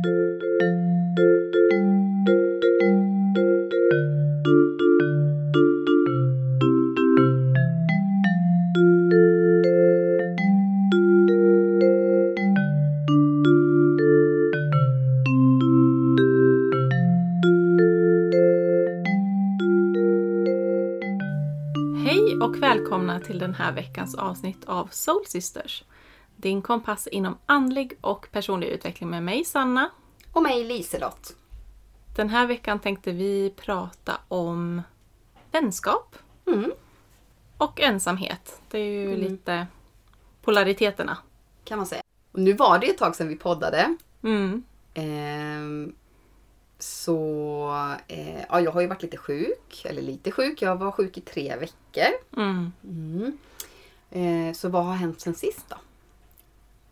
Hej och välkomna till den här veckans avsnitt av Soul Sisters. Din kompass inom andlig och personlig utveckling med mig Sanna. Och mig Liselott. Den här veckan tänkte vi prata om vänskap Mm, och ensamhet. Det är ju lite polariteterna. kan man säga. Och nu var det ett tag sedan vi poddade. Mm. Ehm, så eh, ja, jag har ju varit lite sjuk. Eller lite sjuk. Jag var sjuk i tre veckor. Mm. Mm. Eh, så vad har hänt sen sist då?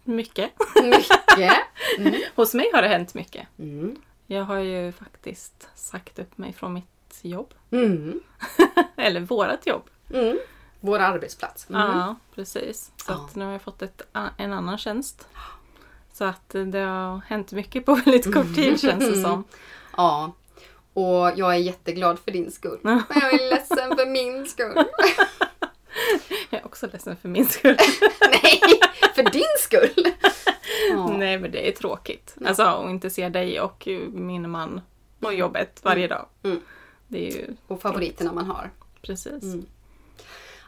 Mycket. Mycket. Hos mig har det hänt mycket. Mm. Jag har ju faktiskt sagt upp mig från mitt jobb. Mm. Eller vårat jobb. Mm. Vår arbetsplats. Mm. Ja, precis. Så Ja. att nu har jag fått ett, en annan tjänst. Så att det har hänt mycket på väldigt kort tid känns det som. Ja. Och jag är jätteglad för din skull. Men jag är ledsen för min skull. Jag är också ledsen för min skull. Nej, för din skull. Ja. Nej men det är tråkigt. Alltså att inte se dig och min man på jobbet varje dag. Mm. Det är ju Och favoriterna man har. precis. Mm.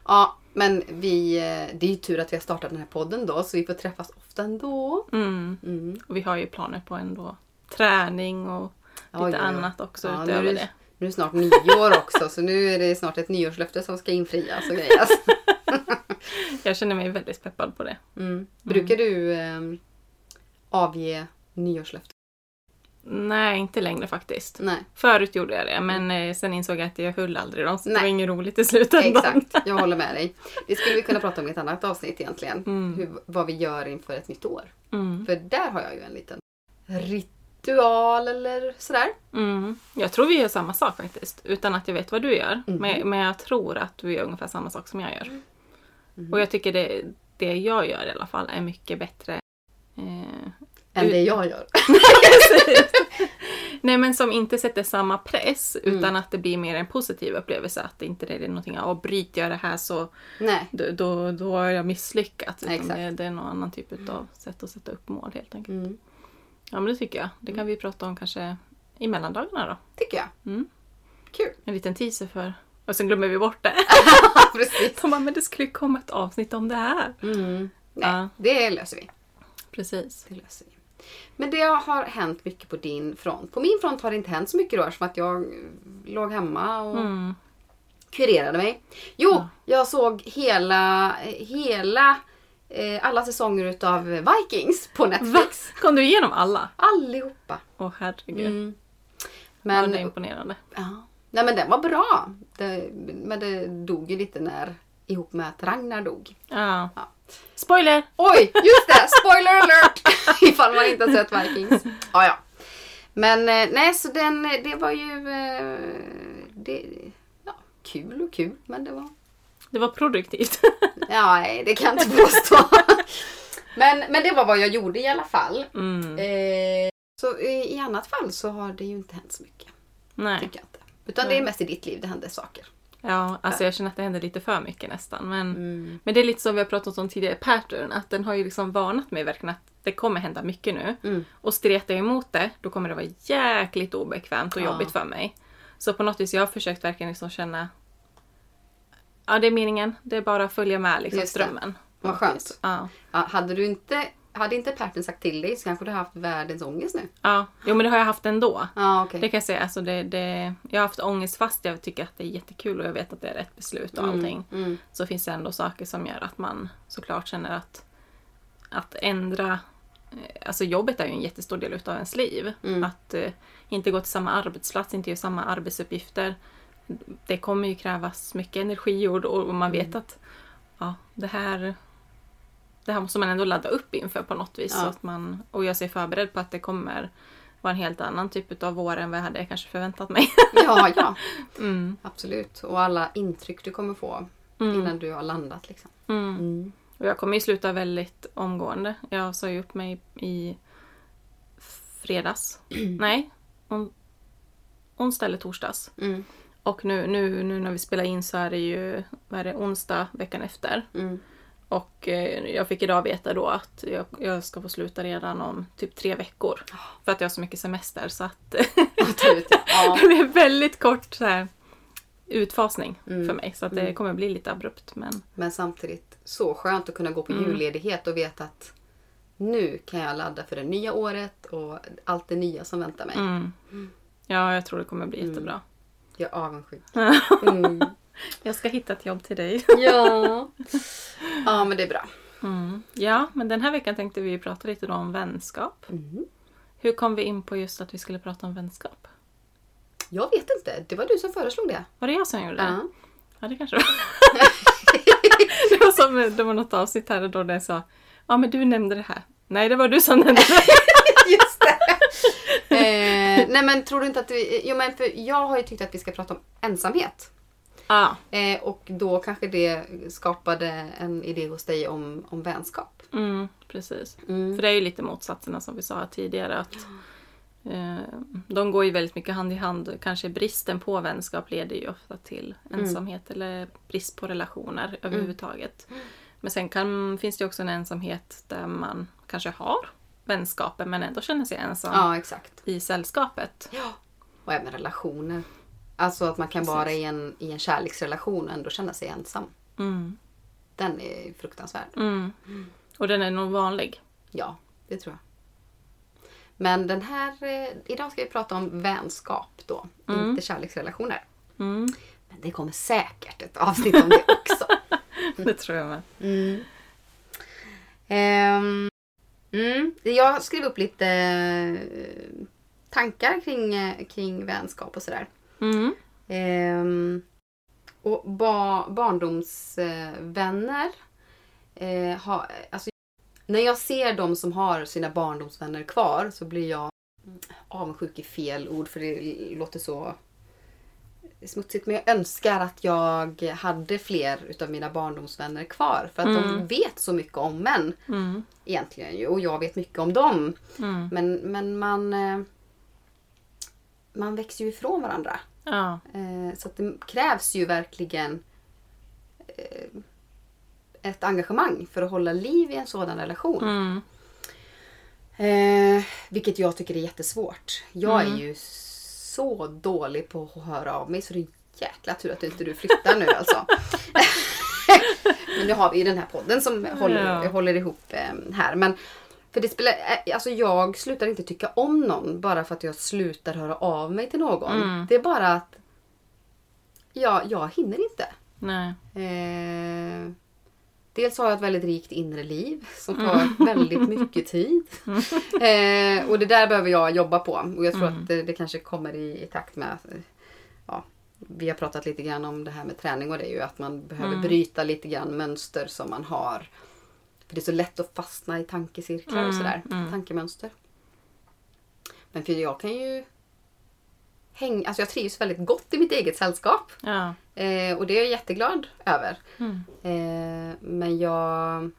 Ja, men vi, eh, det är ju tur att vi har startat den här podden då, så vi får träffas ofta ändå. Mm. Mm. Och vi har ju planer på ändå träning och lite Oj, annat också Ja, nu, utöver det, nu är det snart nyår också, så nu är det snart ett nyårslöfte som ska infrias och grejas. Jag känner mig väldigt peppad på det. Mm. Brukar du eh, avge nyårslöften? Nej, inte längre faktiskt. Nej, Förut gjorde jag det, men eh, sen insåg jag att jag höll aldrig dem. Så det Nej. var inget roligt i slutändan. exakt. Jag håller med dig. Det skulle vi kunna prata om i ett annat avsnitt egentligen. Mm. Hur, vad vi gör inför ett nytt år. Mm. För där har jag ju en liten ritual eller sådär. Mm. Jag tror vi gör samma sak faktiskt, utan att jag vet vad du gör. Men, men jag tror att du gör ungefär samma sak som jag gör. Mhm. Och jag tycker det, det jag gör i alla fall är mycket bättre. Eh, Än det jag gör. nej men som inte sätter samma press Mm. utan att det blir mer en positiv upplevelse. Att det inte är någonting av bryter jag det här så Nej. då, då, då har jag misslyckats. Utan Exakt. det, det är någon annan typ av sätt att sätta upp mål helt enkelt. Mm. Ja men det tycker jag. Det kan vi prata om kanske i mellandagarna då. Tycker jag. Mm. Kul. En liten teaser för... Och sen glömmer vi bort det. Precis. De bara, men det skulle ju komma ett avsnitt om det här. Mm. Nej, Ja. det löser vi. Precis. Det löser vi. Men det har hänt mycket på din front. På min front har det inte hänt så mycket då eftersom att jag låg hemma och Mm. kurerade mig. Jo, Ja. jag såg hela, hela eh, alla säsonger utav Vikings på Va? Netflix. Kom du igenom alla? Allihopa. Åh herregud. Mm. Men, Men, det är imponerande. ja. Nej men den var bra. Det, men det dog ju lite när ihop med att Ragnar dog. Ja. Ja. Spoiler! Oj, just det! Spoiler alert! Ifall man inte har sett Vikings. Ja, ja. Men eh, nej, så den, det var ju eh, det, ja, kul och kul. Men det var... Det var produktivt. Ja, nej, det kan jag inte påstå. men, men det var vad jag gjorde i alla fall. Mm. Eh, så i, i annat fall så har det ju inte hänt så mycket. Nej. Tycker jag inte. Utan det är mest i ditt liv det händer saker. Ja, alltså jag känner att det händer lite för mycket nästan. Men, Mm. men det är lite som vi har pratat om tidigare, pattern. Att den har ju liksom varnat mig verkligen att det kommer hända mycket nu. Mm. Och stretar jag emot det, då kommer det vara jäkligt obekvämt och Ja. jobbigt för mig. Så på något vis, jag har försökt verkligen liksom känna Ja, det är meningen. Det är bara att följa med liksom, strömmen. Vad skönt. Ja. Ja, hade du inte hade inte partnern sagt till dig så kanske du har haft världens ångest nu. ja. Jo, men det har jag haft ändå. Ja, okej. Det kan jag säga. Alltså det, det, jag har haft ångest fast jag tycker att det är jättekul och jag vet att det är rätt beslut och allting. Mm. Så finns det ändå saker som gör att man såklart känner att, att ändra eh, Alltså jobbet är ju en jättestor del utav ens liv. Mm. Att eh, inte gå till samma arbetsplats, inte göra samma arbetsuppgifter. Det kommer ju krävas mycket energi och, och man vet Mm. att ja, det här det här måste man ändå ladda upp inför på något vis. Ja. Så att man, och jag är förberedd på att det kommer vara en helt annan typ av vår än vad jag hade kanske förväntat mig. Ja, ja. Mm. Absolut. Och alla intryck du kommer få Mm. innan du har landat. Liksom. Mm. Mm. Och jag kommer ju sluta väldigt omgående. Jag sa ju upp mig i fredags. Nej, on, onsdag eller torsdags. Mm. Och nu, nu, nu när vi spelar in så är det ju vad är det, onsdag veckan efter. Mm. Och eh, jag fick idag veta då att jag, jag ska få sluta redan om typ tre veckor. För att jag har så mycket semester så att det. Blir väldigt kort så här, utfasning Mm. för mig. Så att det kommer bli lite abrupt. Men Men samtidigt så skönt att kunna gå på Mm. julledighet och veta att nu kan jag ladda för det nya året och allt det nya som väntar mig. mm. ja, jag tror det kommer bli jättebra. Jag är avundsjuk. Jag ska hitta ett jobb till dig. Ja. ja, men det är bra. Mm. Ja, men den här veckan tänkte vi prata lite om vänskap. Mm. Hur kom vi in på just att vi skulle prata om vänskap? Jag vet inte. Det var du som föreslog det. Var det jag som gjorde det? Ja. Ja, det kanske var. det, var som, det var något avsnitt här då där jag sa Ja, men du nämnde det här. Nej, det var du som nämnde det. Just det. eh, nej men tror du inte att vi... Jo men för jag har ju tyckt att vi ska prata om ensamhet. Ja, Eh, och då kanske det skapade en idé hos dig om, om vänskap. mm, precis. Mm. För det är ju lite motsatserna som vi sa tidigare. Att, eh, de går ju väldigt mycket hand i hand. Kanske bristen på vänskap leder ju ofta till ensamhet eller brist på relationer överhuvudtaget. Men sen kan, finns det också en ensamhet där man kanske har vänskaper men ändå känner sig ensam Ja, exakt. i sällskapet. Ja. Och även relationer. Alltså att man kan Precis. vara i en, i en kärleksrelation och ändå känna sig ensam. Mm. Den är fruktansvärd. Mm. Och den är nog vanlig. Ja, det tror jag. Men den här... Eh, idag ska vi prata om vänskap då. Inte kärleksrelationer. Mm. Men det kommer säkert ett avsnitt om det också. Det tror jag med. Mm. Ehm, mm. Jag skrev upp lite eh, tankar kring, eh, kring vänskap och sådär. Mm. Ehm, och ba, barndomsvänner. Eh, ha, alltså, när jag ser de som har sina barndomsvänner kvar så blir jag avundsjuk i fel ord för det låter så smutsigt. Men jag önskar att jag hade fler utav mina barndomsvänner kvar. För att de Mm. vet så mycket om män Mm. egentligen ju. Och jag vet mycket om dem. Mm. Men, men man, eh, man växer ju ifrån varandra. Ja. Eh, Så det krävs ju verkligen eh, ett engagemang för att hålla liv i en sådan relation. Mm. Eh, vilket jag tycker är jättesvårt. Jag Mm. är ju så dålig på att höra av mig så det är jäkla tur att inte du flyttar nu alltså. Men nu har vi ju den här podden som håller, Ja. håller ihop eh, här. Men för det spelar, eh, alltså jag slutar inte tycka om någon bara för att jag slutar höra av mig till någon. Mm. Det är bara att ja, jag hinner inte. Nej. Eh, dels har jag ett väldigt rikt inre liv som tar väldigt mycket tid. Eh, och det där behöver jag jobba på. Och jag tror att det, det kanske kommer i, i takt med ja, vi har pratat lite grann om det här med träning och det är ju att man behöver bryta lite grann mönster som man har. För det är så lätt att fastna i tankecirklar och Mm, sådär. mm. Tankemönster. Men för jag kan ju hänga, alltså jag trivs väldigt gott i mitt eget sällskap. Ja. Eh, och det är jag jätteglad över. Mm. Eh, men jag...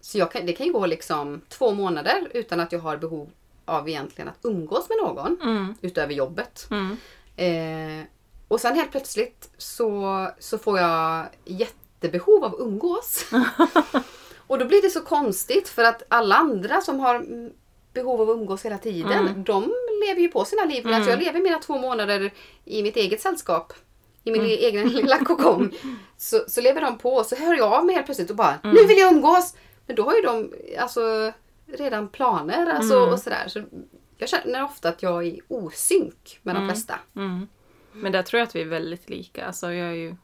Så jag kan, det kan ju gå liksom två månader utan att jag har behov av egentligen att umgås med någon. Mm. Utöver jobbet. Mm. Eh, och sen helt plötsligt så, så får jag jättebehov av att umgås. och då blir det så konstigt för att alla andra som har mm, behov av att umgås hela tiden, Mm. de lever ju på sina liv. Medan jag lever mina två månader i mitt eget sällskap. I min Mm. egen lilla kokong. Så, så lever de på så hör jag av mig helt plötsligt och bara Mm. Nu vill jag umgås! Men då har ju de alltså, redan planer alltså, Mm. och sådär. Så jag känner ofta att jag är osynk med de flesta. Mm. Men där tror jag att vi är väldigt lika. Alltså jag är ju,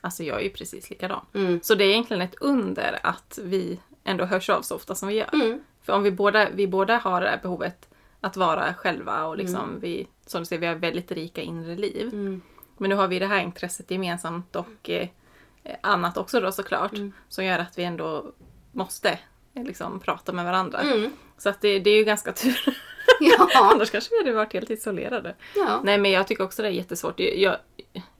alltså jag är ju precis likadan. Mm. Så det är egentligen ett under att vi ändå hörs av så ofta som vi gör. Mm. För om vi båda, vi båda har det här behovet att vara själva och liksom vi, som du säger, vi har väldigt rika inre liv. Mm. Men nu har vi det här intresset gemensamt och eh, annat också då såklart. Mm. Som gör att vi ändå måste eh, liksom prata med varandra. Mm. Så att det, det är ju ganska tur. Ja. Annars kanske vi hade varit helt isolerade. ja. Nej men jag tycker också det är jättesvårt. Jag,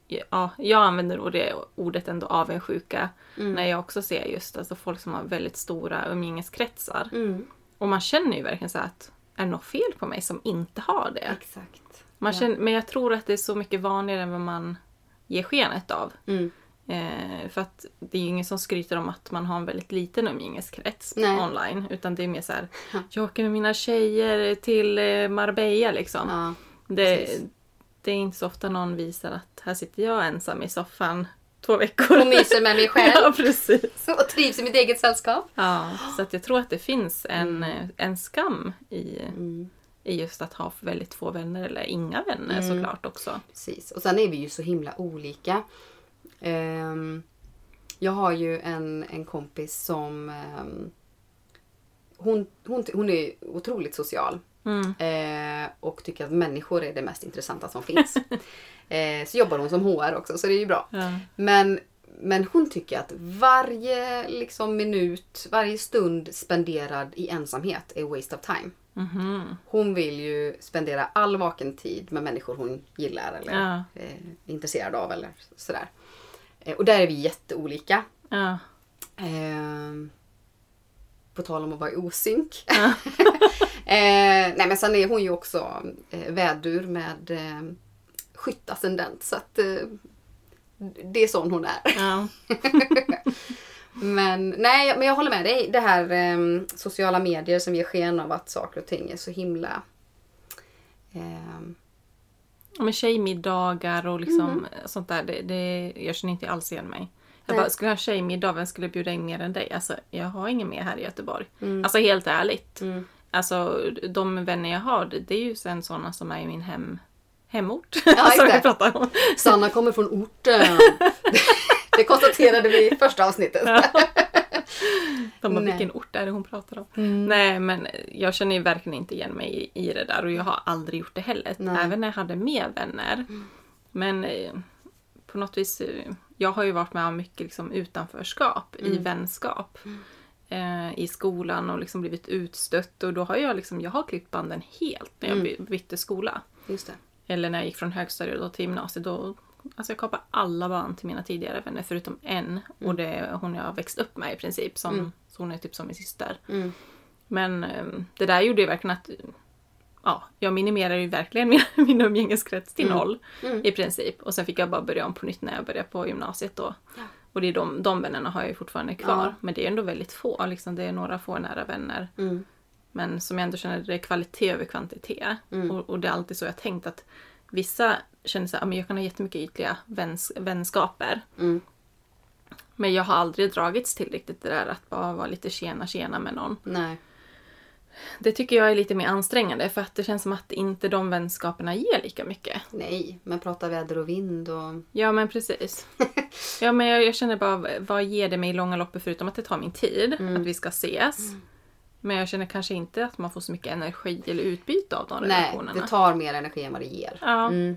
ja, jag använder nog det ordet ändå avundsjuka Mm. när jag också ser just alltså, folk som har väldigt stora umgängeskretsar. Mm. Och man känner ju verkligen så att är det något fel på mig som inte har det? Exakt. Man Ja. känner, men jag tror att det är så mycket vanligare än vad man ger skenet av. Mm. Eh, för att det är ju ingen som skryter om att man har en väldigt liten umgängeskrets Nej. online. Utan det är mer så här, Ja. jag åker med mina tjejer till eh, Marbella liksom. Ja. det. Det är inte så ofta någon visar att här sitter jag ensam i soffan två veckor. Och myser med mig själv. ja, precis. Och trivs i mitt eget sällskap. Ja, så att jag tror att det finns en, Mm. en skam i, Mm. i just att ha väldigt få vänner eller inga vänner Mm. såklart också. Precis. Och sen är vi ju så himla olika. Ehm, jag har ju en, en kompis som... ehm, hon, hon, hon är otroligt social. Mm. Eh, och tycker att människor är det mest intressanta som finns. eh, så jobbar hon som HR också, så det är ju bra. Ja. Men, men hon tycker att varje liksom, minut, varje stund spenderad i ensamhet är waste of time. Mhm. Hon vill ju spendera all vaken tid med människor hon gillar eller Ja. eh, är intresserad av eller sådär. Eh, och där är vi jätteolika. Ja. Ehm, på tal om att vara i osynk. Ja. eh, nej men sen är hon ju också eh, vädur med eh, skyttascendent så att eh, det är sån hon är. Ja. Men nej, men jag håller med dig. Det här eh, sociala medier som ger sken av att saker och ting är så himla... ehm, Ja, Men tjejmiddagar och liksom sånt där, det, det, jag känner inte alls igen mig. Jag bara, skulle jag ha tjejmiddag, vem skulle bjuda in mer än dig? Alltså, jag har ingen mer här i Göteborg. Mm. Alltså helt ärligt. mm, Alltså de vänner jag har, det, är ju sen sådana som är i min hem, hemort. Ja, alltså, exakt. vi pratar om. Sanna kommer från orten. det konstaterade vi i första avsnittet. De bara, Nej. vilken ort är det hon pratar om? Mm. Nej, men jag känner ju verkligen inte igen mig i, i det där och jag har aldrig gjort det heller. Nej. Även när jag hade mer vänner. Men eh, på något vis, eh, jag har ju varit med om mycket liksom, utanförskap i Mm. vänskap. Eh, I skolan och liksom blivit utstött och då har jag liksom, jag har klippt banden helt när jag Mm. by- bytte skola. Just det. Eller när jag gick från högstadiet då till gymnasiet. Då, alltså jag kapade alla band till mina tidigare vänner förutom en. Och det är hon jag har växt upp med i princip. Som, Mm. Så hon är typ som min syster. Mm. Men eh, det där gjorde ju verkligen att ja, jag minimerade ju verkligen min, min umgängeskrets till Mm. noll Mm. i princip. Och sen fick jag bara börja om på nytt när jag började på gymnasiet då. Ja. Och det är de, de vännerna har jag ju fortfarande kvar. Ja. Men det är ändå väldigt få. Liksom, det är några få nära vänner. Mm. Men som jag ändå känner det är kvalitet över kvantitet. Mm. Och, och det är alltid så jag tänkt att vissa känner så här, "Ja, men jag kan ha jättemycket ytliga väns, vänskaper. Mm. Men jag har aldrig dragits till riktigt det där att bara vara lite tjena tjena med någon. Nej. Det tycker jag är lite mer ansträngande för att det känns som att inte de vänskaperna ger lika mycket. Nej, men prata väder och vind och... Ja men precis. Ja men jag, jag känner bara, vad ger det mig i långa loppet förutom att det tar min tid Mm. att vi ska ses. Men jag känner kanske inte att man får så mycket energi eller utbyte av de Nej, relationerna. det tar mer energi än vad det ger. Ja. Mm.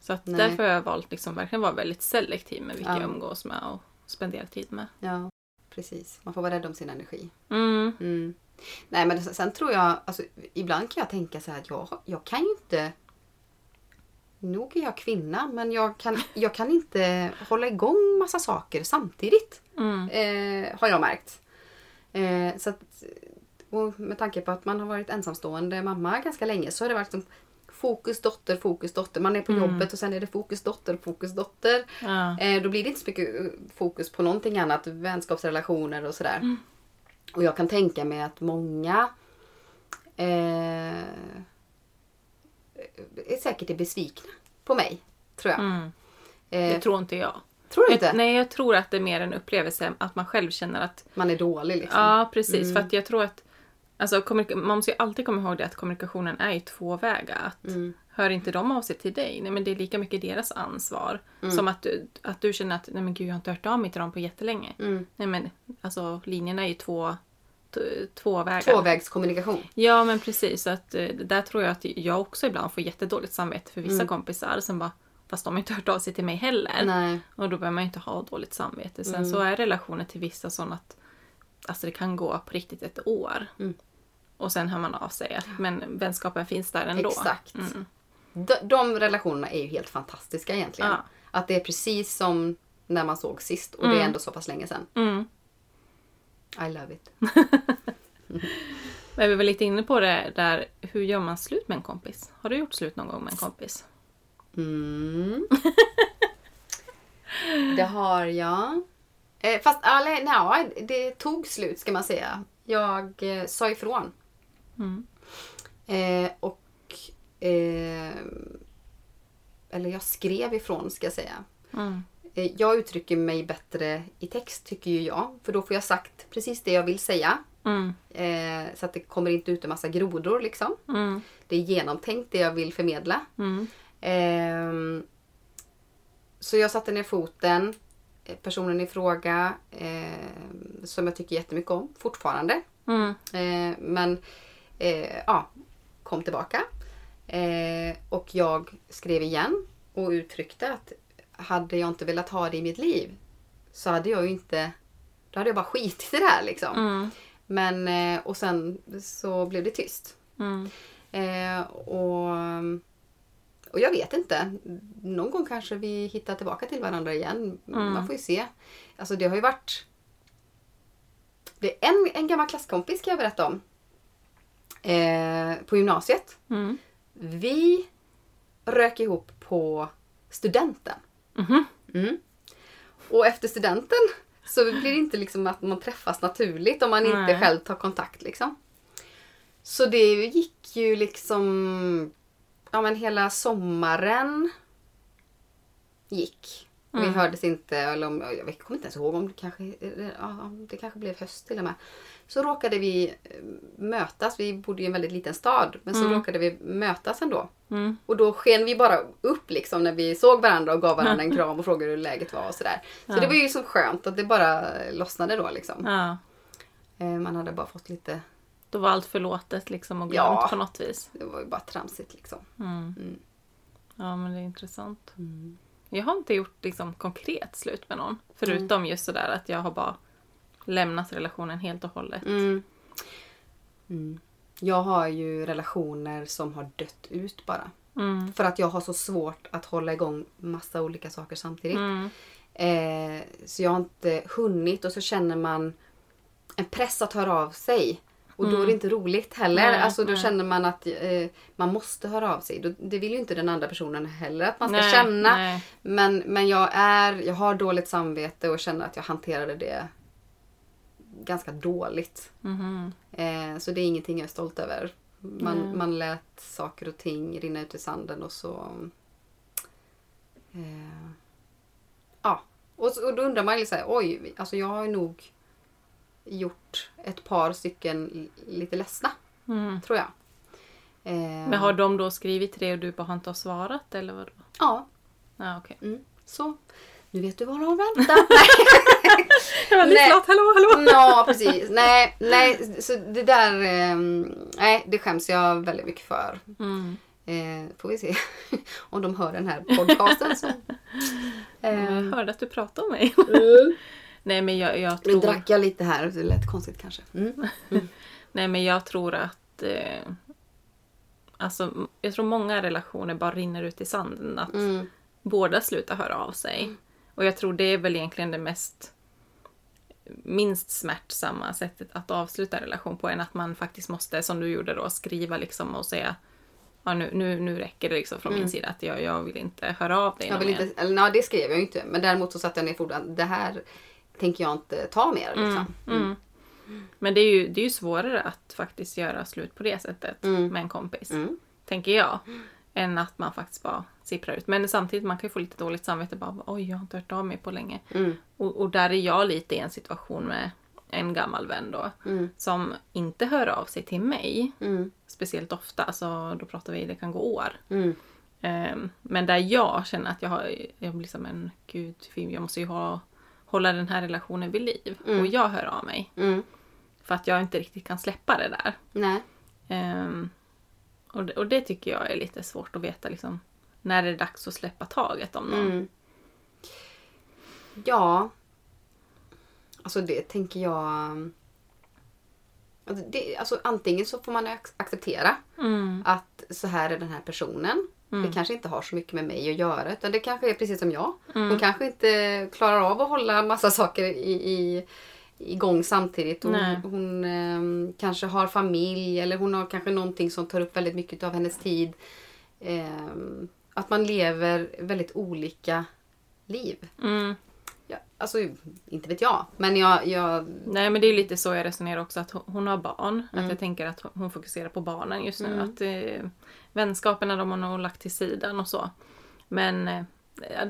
Så att Nej. därför har jag valt liksom verkligen vara väldigt selektiv med vilka Ja. jag umgås med och spenderar tid med. Ja, precis. Man får vara rädd om sin energi. Mm. Nej men sen, tror jag, alltså, ibland kan jag tänka så här att jag, jag kan ju inte... Nog är jag kvinna men jag kan, jag kan inte hålla igång massa saker samtidigt. Mm. Eh, har jag märkt. Eh, så att, med tanke på att man har varit ensamstående mamma ganska länge så har det varit som fokus dotter, fokus dotter. Man är på Mm. jobbet och sen är det fokus dotter, fokus dotter. Ja. Eh, då blir det inte så mycket eh, fokus på någonting annat, vänskapsrelationer och sådär. Mm. Och jag kan tänka mig att många eh, är säkert är besvikna på mig. Tror jag. Mm. Eh, Det tror inte jag. tror du inte? Jag, nej, jag tror att det är mer en upplevelse att man själv känner att Man är dålig liksom. Ja, precis. Mm. För att jag tror att alltså, man måste ju alltid komma ihåg det att kommunikationen är ju tvåväga. Att Mm. Hör inte de av sig till dig, nej men det är lika mycket deras ansvar. Mm. Som att du, att du känner att nej men gud jag har inte hört av mig till dem på jättelänge. Mm. Nej men alltså linjerna är ju två, t- tvåvägar. Tvåvägskommunikation. Ja men precis. Så att, eh, där tror jag att jag också ibland får jättedåligt samvete för vissa Mm. kompisar som bara Fast de har inte hört av sig till mig heller. Nej. Och då behöver man ju inte ha dåligt samvete. Sen Mm. så är relationer till vissa sådana att alltså det kan gå på riktigt ett år. Mm. Och sen hör man av sig. Men vänskapen finns där ändå. Exakt. Mm. De, de relationerna är ju helt fantastiska egentligen. Ja. Att det är precis som när man såg sist och det är Mm. ändå så pass länge sedan. Mm. I love it. Men vi var lite inne på det där, hur gör man slut med en kompis? Har du gjort slut någon gång med en kompis? Mm. det har jag. Eh, fast eller, nej, det tog slut ska man säga. Jag eh, sa ifrån. Mm. Eh, och... Eh, eller jag skrev ifrån ska jag säga. Mm. Eh, jag uttrycker mig bättre i text tycker ju jag. För då får jag sagt precis det jag vill säga. Mm. Eh, så att det kommer inte ut en massa grodor liksom. Mm. Det är genomtänkt det jag vill förmedla. Mm. Ehm, så jag satte ner foten. Personen i fråga eh, som jag tycker jättemycket om fortfarande. Mm. Men ja, kom tillbaka. Eh, och jag skrev igen och uttryckte att hade jag inte velat ha det i mitt liv så hade jag ju inte... Då hade jag bara skitit i det här liksom. Mm. Men, eh, och sen så blev det tyst. Mm. Eh, och, och jag vet inte. Någon gång kanske vi hittar tillbaka till varandra igen. Mm. Man får ju se. Alltså det har ju varit... Det är en, en gammal klasskompis kan jag berätta om. Eh, på gymnasiet. Mm. Vi rök ihop på studenten. Mhm. Mm. Och efter studenten så blir det inte liksom att man träffas naturligt om man inte Nej. själv tar kontakt liksom. Så det gick ju liksom, ja men hela sommaren gick. Vi Mm. hördes inte, eller om, jag kommer inte ens ihåg om det kanske, ja, det kanske blev höst till och med. Så råkade vi eh, mötas, vi bodde i en väldigt liten stad, men så Mm. råkade vi mötas ändå. Mm. Och då sken vi bara upp liksom när vi såg varandra och gav varandra en kram och frågade hur läget var och sådär. Så Ja. det var ju så skönt att det bara lossnade då liksom. Ja. Eh, Man hade bara fått lite, Då var allt förlåtet liksom och glömt Ja. på något vis. det var ju bara tramsigt liksom. Mm. Mm. Ja men det är intressant. Jag har inte gjort liksom, konkret slut med någon. Förutom Mm. just sådär att jag har bara lämnat relationen helt och hållet. Mm. Mm. Jag har ju relationer som har dött ut bara. Mm. För att jag har så svårt att hålla igång massa olika saker samtidigt. Mm. Eh, så jag har inte hunnit och så känner man en press att höra av sig. Och då är det inte roligt heller. Mm. Nej, alltså då nej. känner man att eh, man måste höra av sig. Det vill ju inte den andra personen heller att man ska Nej, känna. Men, men jag, är, jag har dåligt samvete och känner att jag hanterade det ganska dåligt. Mhm. Eh, så det är ingenting jag är stolt över. Man, Nej. man lät saker och ting rinna ut i sanden och så... Eh, ja. Och, så, och då undrar man ju så här, oj, alltså jag har nog gjort ett par stycken lite ledsna, Mm. tror jag. Eh, Men har de då skrivit dig och du bara inte har svarat eller vadå? Ja, Ja okej. mm, så. Nu vet du vad du har väntat. Jag var lyssnat, hallå hallå! Ja, precis. Nej, nej, så det där... ehm, nej, det skäms jag väldigt mycket för. Mm. Eh, får vi se om de hör den här podcasten. Så. Jag Eh, hörde att du pratade om mig. Nej men jag, jag nu tror... drack jag lite här, det lät konstigt kanske. Mm. Nej men jag tror att... Eh, alltså, jag tror många relationer bara rinner ut i sanden. Att Mm. båda slutar höra av sig. Och jag tror det är väl egentligen det mest minst smärtsamma sättet att avsluta relation på än att man faktiskt måste, som du gjorde då, skriva liksom och säga ja, nu, nu, nu räcker det liksom från min sida att jag, jag vill inte höra av dig Mm. Jag vill inte, eller, nej, det skrev jag ju inte. Men däremot så satte jag ner foten. Det här tänker jag inte ta mer. Liksom. Mm. Men det är, ju, det är ju svårare att faktiskt göra slut på det sättet Mm. med en kompis. Mm. Tänker jag. Än att man faktiskt bara sipprar ut. Men samtidigt man kan ju få lite dåligt samvete. Bara, Oj, jag har inte hört av mig på länge. Mm. Och, och där är jag lite i en situation med en gammal vän då. Mm. Som inte hör av sig till mig Mm. speciellt ofta. Alltså, då pratar vi, det kan gå år. Ehm, men där jag känner att jag har, jag blir som en gud, jag måste ju ha, hålla den här relationen vid liv. Mm. Och jag hör av mig. Mm. För att jag inte riktigt kan släppa det där. Nej. Och, det, och det tycker jag är lite svårt att veta liksom. När är det dags att släppa taget om någon? Mm. Ja. Alltså det tänker jag... Alltså, det, alltså antingen så får man ac- acceptera Mm. att så här är den här personen. Det kanske inte har så mycket med mig att göra utan det kanske är precis som jag. Hon kanske inte klarar av att hålla massa saker i, i, igång samtidigt. Hon, hon ehm, kanske har familj eller hon har kanske någonting som tar upp väldigt mycket av hennes tid. Ehm, att man lever väldigt olika liv. Mm. Ja, alltså, inte vet jag. Men jag... jag Nej men det är lite så jag resonerar också att hon- har barn. Mm. Att jag tänker att hon fokuserar på barnen just nu. Att eh, vänskaperna de har nog lagt till sidan och så. Men eh,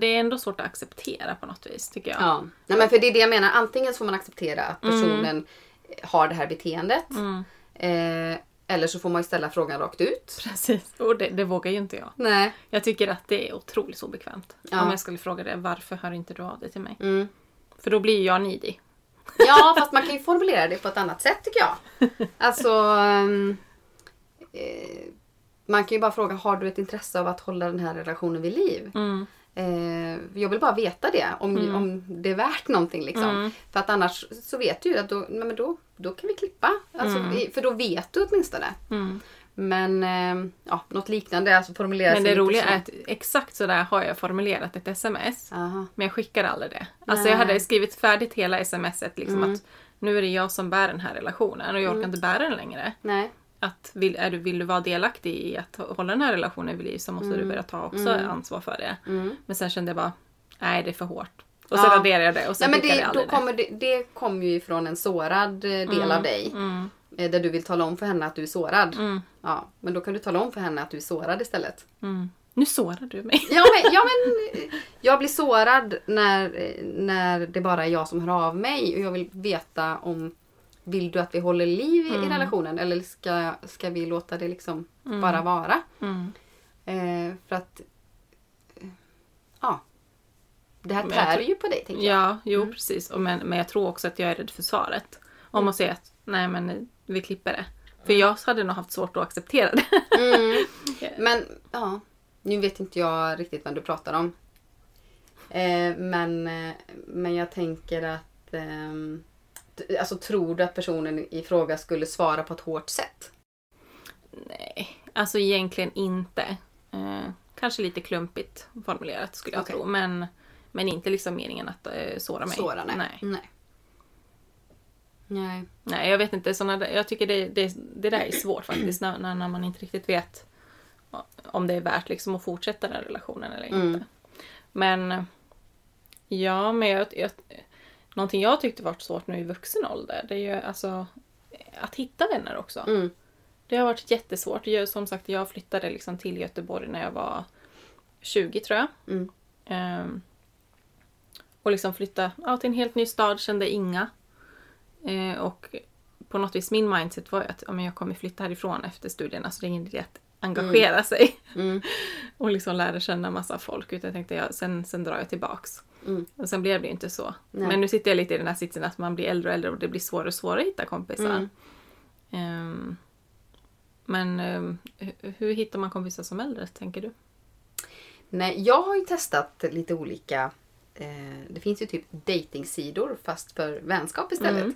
det är ändå svårt att acceptera på något vis tycker jag. ja. Nej, men för det är det jag menar. Antingen så får man acceptera att personen har det här beteendet. Mm. Eh, eller så får man ju ställa frågan rakt ut. Precis. Och det, det vågar ju inte jag. Nej. Jag tycker att det är otroligt obekvämt. Ja. Om jag skulle fråga det, varför hör inte du av dig till mig? Mm. För då blir jag needy. Ja, fast man kan ju formulera det på ett annat sätt tycker jag. Alltså... ehm, eh, man kan ju bara fråga, har du ett intresse av att hålla den här relationen vid liv? Mm. Eh, jag vill bara veta det, om, om det är värt någonting. Liksom. Mm. För att annars så vet du ju att då, men då, då kan vi klippa. Alltså, i- För då vet du åtminstone. Mm. Men eh, ja, något liknande, alltså formulera Men det roliga är att exakt så där har jag formulerat ett sms. Aha. Men jag skickar aldrig det. Alltså Nej. jag hade skrivit färdigt hela smset liksom Mm. att nu är det jag som bär den här relationen och jag orkar inte bära den längre. Nej. Att vill, är du, vill du vara delaktig i att hålla den här relationen vid liv så måste du börja ta också ansvar för det. Mm. Men sen kände jag bara, nej det är för hårt. Och så Ja. raderade jag det och sen Nej, men det, jag då kommer det, det kommer ju ifrån en sårad eh, del av dig. Mm. eh, Där du vill tala om för henne att du är sårad. Mm. Ja, men då kan du tala om för henne att du är sårad istället. Mm. Nu sårar du mig. Ja men, ja, men jag blir sårad när, eh, när det bara är jag som hör av mig och jag vill veta om vill du att vi håller liv i, i relationen eller ska, ska vi låta det liksom bara vara? Mm. Eh, för att eh, ja, det här tär tror- ju på dig tänker jag. Ja, jo precis. Och men, men jag tror också att jag är rädd för svaret. Om att säga att nej men eh, vi klipper det. För jag hade nog haft svårt att acceptera det. Mm. Men ja, nu vet inte jag riktigt vad du pratar om. Eh, men, eh, men jag tänker att t- Alltså tror du att personen i fråga skulle svara på ett hårt sätt? Nej, alltså egentligen inte. Eh, kanske lite klumpigt formulerat skulle jag Okej. tro. Men, men inte liksom meningen att eh, såra mig. Såra, nej. nej. nej. Nej. Nej, jag vet inte. Såna jag tycker det, det, det där är svårt faktiskt. När, när, när man inte riktigt vet om det är värt liksom att fortsätta den relationen eller inte. Mm. Men ja, men jag, jag, någonting jag tyckte var svårt nu i vuxen ålder, det är ju alltså att hitta vänner också. Mm. Det har varit jättesvårt. Jag, som sagt, jag flyttade liksom till Göteborg när jag var 20 tror jag. Mm. Ehm, och liksom flytta ja, till en helt ny stad, kände inga. Eh, och på något vis min mindset var ju att ja, jag kommer flytta härifrån efter studierna så det är ingen idé att engagera sig. Mm. och liksom lära känna massa folk. Utan jag tänkte jag, sen, sen drar jag tillbaks. Mm. Och sen blev det ju inte så. Nej. Men nu sitter jag lite i den här sitsen att man blir äldre och äldre och det blir svårare och svårare att hitta kompisar. Mm. Ehm, men hu- hur hittar man kompisar som äldre, tänker du? Nej, jag har ju testat lite olika. Eh, det finns ju typ datingsidor fast för vänskap istället. Mm.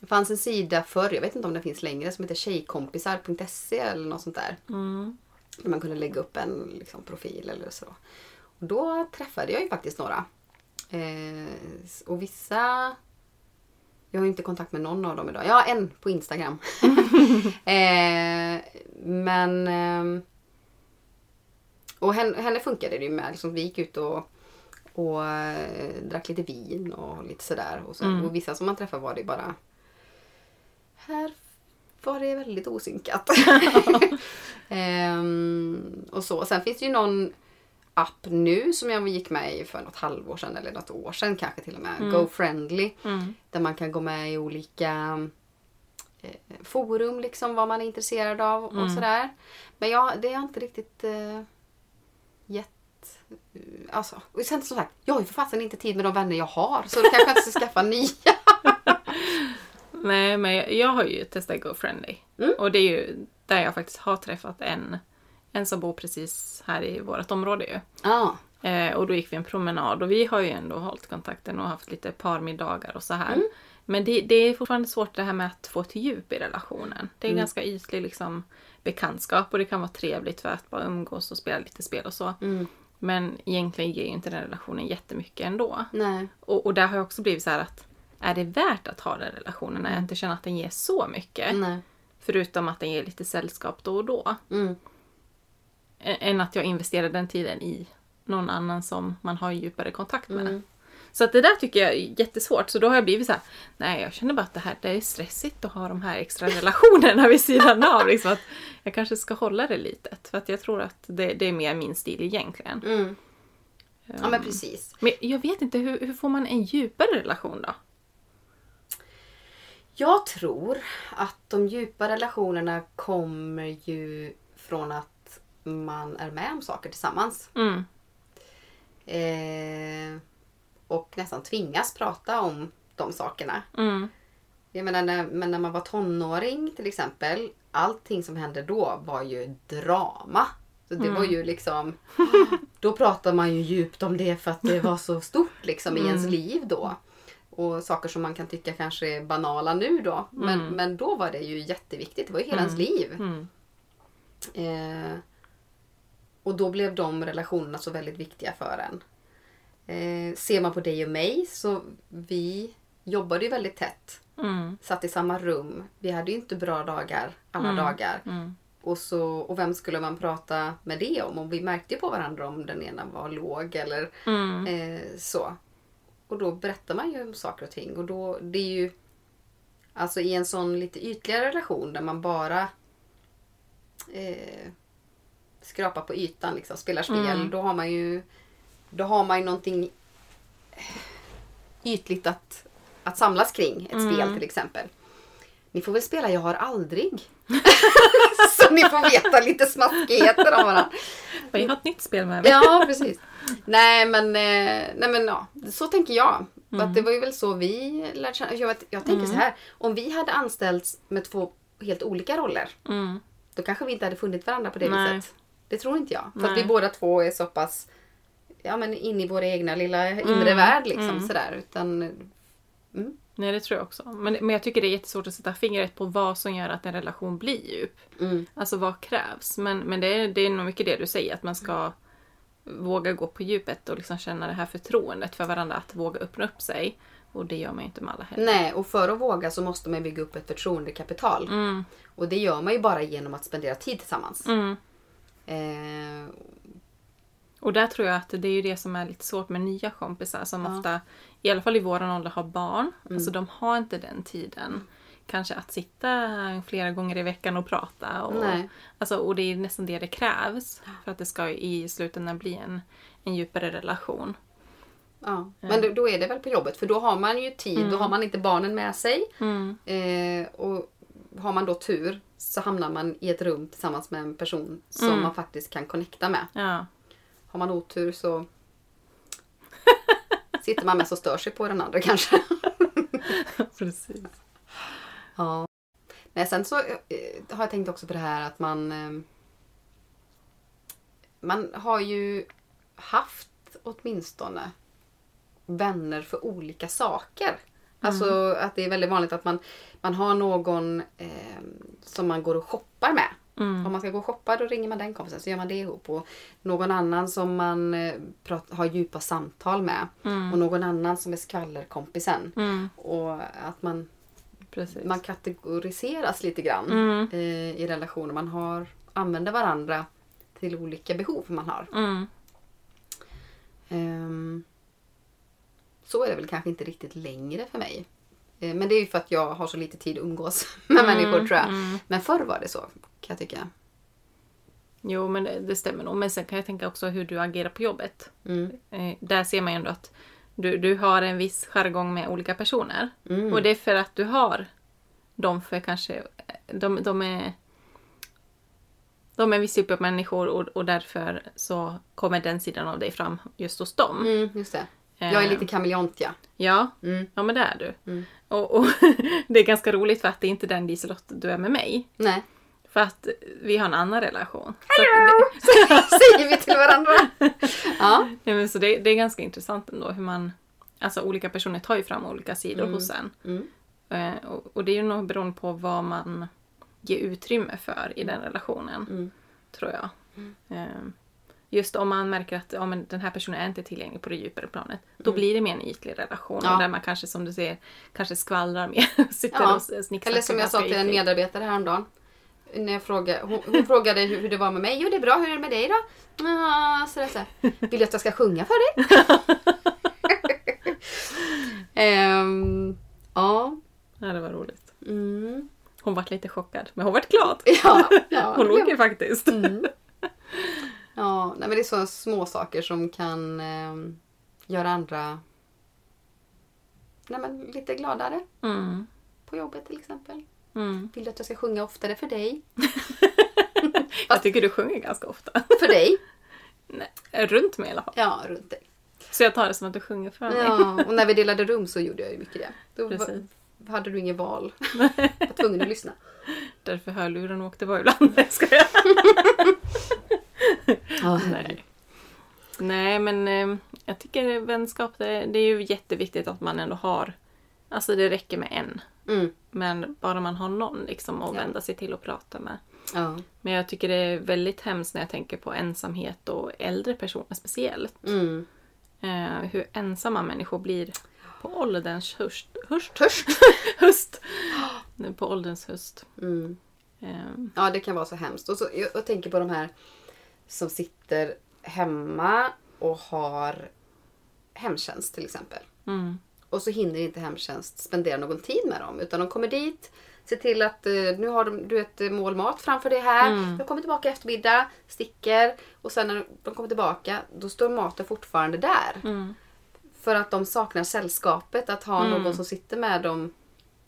Det fanns en sida förr, jag vet inte om den finns längre, som heter tjejkompisar.se eller något sånt där. Mm. Där man kunde lägga upp en liksom, profil eller så. Och då träffade jag ju faktiskt några. Eh, och vissa... Jag har inte kontakt med någon av dem idag. Jag har en på Instagram. eh, men... ehm, och henne, henne funkade det ju med. Liksom, vi gick ut och, och eh, drack lite vin och lite sådär. Och, så, Mm. och vissa som man träffade var det bara... Här var det väldigt osynkat. Ehm, och så. Sen finns det ju någon app nu som jag gick med i för något halvår sedan eller något år sedan kanske till och med. GoFriendly. Mm. Där man kan gå med i olika eh, forum liksom vad man är intresserad av och Mm. sådär. Men jag, det har inte riktigt eh, gett... eh, Alltså, och sen som sagt, jag har ju för fasen inte tid med de vänner jag har så då kanske jag inte ska skaffa nya. Nej, men jag, jag har ju testat GoFriendly. Mm. Och det är ju där jag faktiskt har träffat en, en som bor precis här i vårt område ju. Ja. Eh, och då gick vi en promenad och vi har ju ändå hållit kontakten och haft lite parmiddagar och så här. Mm. Men det, det är fortfarande svårt det här med att få ett djup i relationen. Det är Mm. ganska ytlig liksom, bekantskap och det kan vara trevligt för att bara umgås och spela lite spel och så. Mm. Men egentligen ger ju inte den relationen jättemycket ändå. Nej. Och, och där har jag också blivit så att är det värt att ha den relationen när jag inte känner att den ger så mycket? Nej. Förutom att den ger lite sällskap då och då. Mm. Än att jag investerar den tiden i någon annan som man har djupare kontakt med. Mm. Så att det där tycker jag är jättesvårt. Så då har jag blivit så här, nej jag känner bara att det här det är stressigt att ha de här extra relationerna vid sidan av. Liksom att jag kanske ska hålla det litet. För att jag tror att det, det är mer min stil egentligen. Mm. Ja men precis. Men jag vet inte, hur, hur får man en djupare relation då? Jag tror att de djupa relationerna kommer ju från att man är med om saker tillsammans. Mm. Eh, och nästan tvingas prata om de sakerna. Mm. Jag menar när, men när man var tonåring till exempel. Allting som hände då var ju drama. Så det var ju liksom... Då pratar man ju djupt om det för att det var så stort liksom i ens liv då. Och saker som man kan tycka kanske är banala nu då. Men, men då var det ju jätteviktigt. Det var ju hela ens liv. Mm. Eh, och då blev de relationerna så väldigt viktiga för en. Eh, ser man på dig och mig så vi jobbade ju väldigt tätt. Mm. Satt i samma rum. Vi hade ju inte bra dagar alla dagar. Mm. Och, så, och vem skulle man prata med det om? Och vi märkte ju på varandra om den ena var låg eller Mm. eh, så. Och då berättar man ju om saker och ting. Och då, det är ju alltså i en sån lite ytligare relation där man bara eh, skrapar på ytan, liksom, spelar spel. Mm. Då har man ju då har man ju någonting ytligt att, att samlas kring. Ett Mm. spel till exempel. Ni får väl spela Jag har aldrig. Så ni får veta lite smaskigheter om varandra. Vi har ett nytt spel med mig. Ja, precis. Nej men, eh, nej, men ja, så tänker jag. För Att det var ju väl så vi lärde känna. Jag, vet, jag tänker så här. Om vi hade anställts med två helt olika roller. Mm. Då kanske vi inte hade funnit varandra på det Nej. viset. Det tror inte jag. För att vi båda två är så pass ja, men in i vår egna lilla inre Mm, värld. Liksom, mm. sådär. Utan, mm, Nej, det tror jag också. Men, men jag tycker det är jättesvårt att sätta fingret på vad som gör att en relation blir djup. mm, Alltså vad krävs? Men, men det, är, det är nog mycket det du säger, att man ska våga gå på djupet och liksom känna det här förtroendet för varandra, att våga öppna upp sig. Och det gör man ju inte med alla heller. nej, och för att våga så måste man bygga upp ett förtroendekapital. Mm, Och det gör man ju bara genom att spendera tid tillsammans. Mm. Eh, Och där tror jag att det är ju det som är lite svårt med nya kompisar som Ja. ofta, i alla fall i våran ålder, har barn. Alltså de har inte den tiden. Kanske att sitta flera gånger i veckan och prata. Och, Nej. alltså, och det är nästan det det krävs för att det ska i slutändan bli en, en djupare relation. Ja. Men då, då är det väl på jobbet för då har man ju tid, då har man inte barnen med sig. Mm. Eh, och har man då tur så hamnar man i ett rum tillsammans med en person som Mm. man faktiskt kan connecta med. Ja. Har man otur så sitter man mest och stör sig på den andra kanske. Precis. Ja. Nej, sen så eh, har jag tänkt också på det här att man eh, man har ju haft åtminstone vänner för olika saker. Alltså att det är väldigt vanligt att man, man har någon eh, som man går och shoppar med. Mm. Om man ska gå och shoppa då ringer man den kompisen så gör man det ihop. Och någon annan som man eh, prat, har djupa samtal med. Och någon annan som är skvallerkompisen. Mm. Och att man Precis. man kategoriseras lite grann Mm. eh, i relationer. Man har, använder varandra till olika behov man har. Mm. Så är det väl kanske inte riktigt längre för mig. Eh, men det är ju för att jag har så lite tid att umgås med människor tror jag. mm. Men förr var det så kan jag tycka. Jo, men det, det stämmer nog. Men sen kan jag tänka också hur du agerar på jobbet. Mm. Eh, där ser man ju ändå att du, du har en viss jargong med olika personer. Mm. Och det är för att du har dem för kanske... De, de är... De är en viss typ av människor och, och därför så kommer den sidan av dig fram just hos dem. Mm, just det. Jag är Eh, lite kameleont ja. Ja, Mm. ja men det är du. Mm. Och, och det är ganska roligt för att det är inte den Liselott du är med mig. Nej. För att vi har en annan relation. Så, det, Säger vi till varandra. Ja. nej, men så det, det är ganska intressant ändå hur man... Alltså olika personer tar ju fram olika sidor Mm. hos en. Mm. Eh, och, och det är ju nog beroende på vad man ger utrymme för i den relationen. Mm. Tror jag. Eh, Just om man märker att ja, men den här personen är inte tillgänglig på det djupare planet. Då blir det mer en ytlig relation. Mm. Ja. Där man kanske som du säger kanske skvallrar mer. Sitter Ja. och snicksnackar Eller som jag sa till en medarbetare häromdagen. När jag frågade, hon, hon frågade hur, hur det var med mig. Jo, det är bra. Hur är det med dig då? Ja, så det är så här. Vill du att jag ska sjunga för dig? Ehm, ja. Ja, det var roligt. Mm. Hon var lite chockad, men hon var glad. Ja, ja, Hon log ju faktiskt. Mm. Ja, nej, men det är så små saker som kan ehm, göra andra nej, men lite gladare. Mm. På jobbet till exempel. Mm. Vill du att jag ska sjunga oftare för dig? Jag tycker du sjunger ganska ofta. För dig? Nej, runt mig i alla fall. Ja, runt dig. Så jag tar det som att du sjunger för mig. Ja, och när vi delade rum så gjorde jag ju mycket det. Då Precis. hade du ingen val. Jag var tvungen att lyssna. Därför hörluren åkte på ibland. Nej, ska jag? Nej. Nej, men eh, jag tycker vänskap, det, det är ju jätteviktigt att man ändå har... Alltså det räcker med en. Mm. Men bara man har någon liksom att Ja. vända sig till och prata med. Ja. Men jag tycker det är väldigt hemskt när jag tänker på ensamhet och äldre personer speciellt. Mm. Eh, hur ensamma människor blir på ålderns höst. Höst? Törst. höst. På ålderns höst. Mm. Eh, Ja, det kan vara så hemskt. Och så, jag, jag tänker på de här som sitter hemma och har hemtjänst till exempel. mm, Och så hinner inte hemtjänst spendera någon tid med dem. Utan de kommer dit, ser till att eh, nu har de, du ett mål mat framför dig här. Mm. Jag kommer tillbaka i eftermiddag, sticker. Och sen när de kommer tillbaka, då står maten fortfarande där. mm, För att de saknar sällskapet, att ha Mm. någon som sitter med dem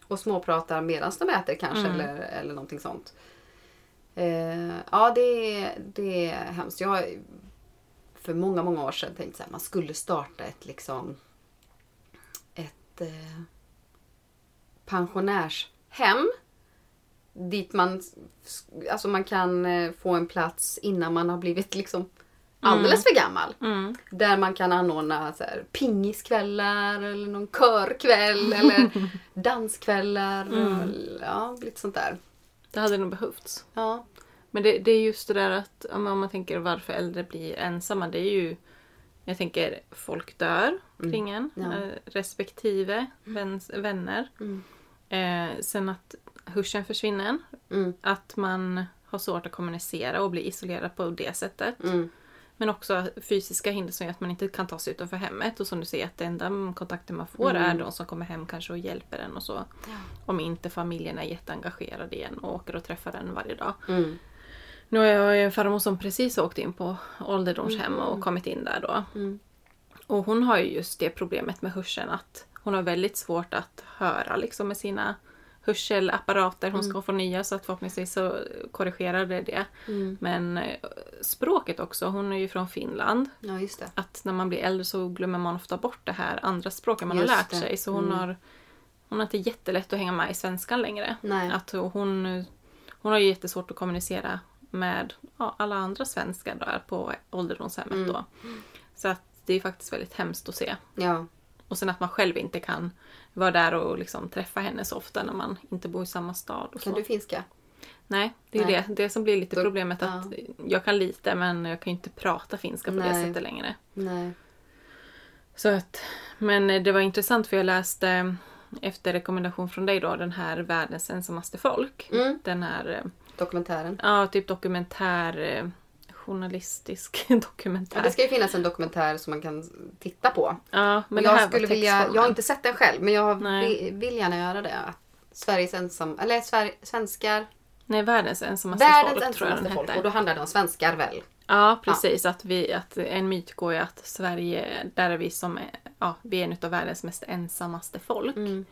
och småpratar medan de äter kanske Mm. eller, eller någonting sånt. Eh, ja, det, är- det är hemskt. Jag har för många, många år sedan tänkt att man skulle starta ett liksom ett eh, pensionärshem. Dit man, alltså man kan eh, få en plats innan man har blivit liksom alldeles för gammal. mm. Där man kan anordna så här, pingiskvällar eller någon körkväll eller danskvällar. Mm. Och, ja, lite sånt där. Det hade nog behövts. Ja. Men det, det är just det där att om man tänker varför äldre blir ensamma. Det är ju, jag tänker folk dör kring en. Ja. Eh, respektive väns, vänner. Mm. Eh, sen att hörseln försvinner. Mm. Att man har svårt att kommunicera och bli isolerad på det sättet. Mm. Men också fysiska hinder som gör att man inte kan ta sig utanför hemmet. Och som du säger att den enda kontakten man får Mm. är de som kommer hem kanske och hjälper en och så. Om inte familjen är jätteengagerad i en och åker och träffar en varje dag. Mm. Nu har jag en farmor som precis åkt in på ålderdomshem och kommit in där då. Mm. Och hon har ju just det problemet med hörseln att hon har väldigt svårt att höra liksom med sina hörselapparater. Hon ska få nya så att förhoppningsvis så korrigerar det det. Mm. Men eh, språket också, hon är ju från Finland. Ja, just det. Att när man blir äldre så glömmer man ofta bort det här andra språket man Just har lärt det. sig. Så hon, Mm. har, hon har inte jättelätt att hänga med i svenskan längre. Nej. Att hon, hon har ju jättesvårt att kommunicera med ja, alla andra svenskar där på ålderdomshemmet Mm. då. Så att det är faktiskt väldigt hemskt att se. Ja. Och sen att man själv inte kan vara där och liksom träffa henne så ofta när man inte bor i samma stad. Kan du finska? Nej, det är Nej. det. Det som blir lite problemet. att Jag kan lite men jag kan ju inte prata finska på det Nej. sättet längre. Nej. Så att, men det var intressant för jag läste efter rekommendation från dig då den här Världens ensammaste folk. Mm. Den här, eh, Dokumentären. ja typ dokumentär, eh, journalistisk dokumentär. Ja, det ska ju finnas en dokumentär som man kan titta på. Ja, men jag skulle vilja, jag har inte sett den själv men jag Nej. vill, gärna göra det. Att Sveriges ensam, eller Sver, svenskar, Nej, Världens ensammaste världens folk ensammaste folk. hette. Och då handlar det om svenskar väl? Ja, precis. Att, vi, att en myt går ju att Sverige, där är vi som är, ja, vi är en av världens mest ensammaste folk. Mm.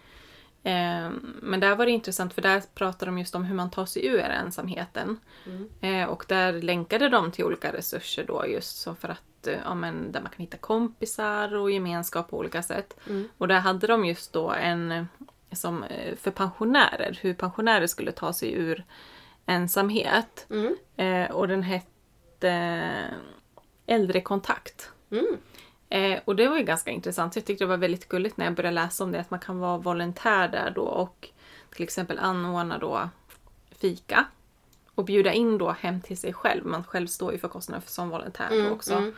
Ehm, men där var det intressant för där pratade de just om hur man tar sig ur ensamheten. Mm. Eh, och där länkade de till olika resurser då just så för att eh, ja, men, där man kan hitta kompisar och gemenskap på olika sätt. Mm. Och där hade de just då en eh, som eh, för pensionärer, hur pensionärer skulle ta sig ur ensamhet. Mm. Eh, och den hette Äldrekontakt. Mm. Eh, och det var ju ganska intressant. Jag tyckte det var väldigt gulligt när jag började läsa om det. Att man kan vara volontär där då och till exempel anordna då fika. och bjuda in då hem till sig själv, man själv står ju för kostnaden för som volontär då Mm, också. mm.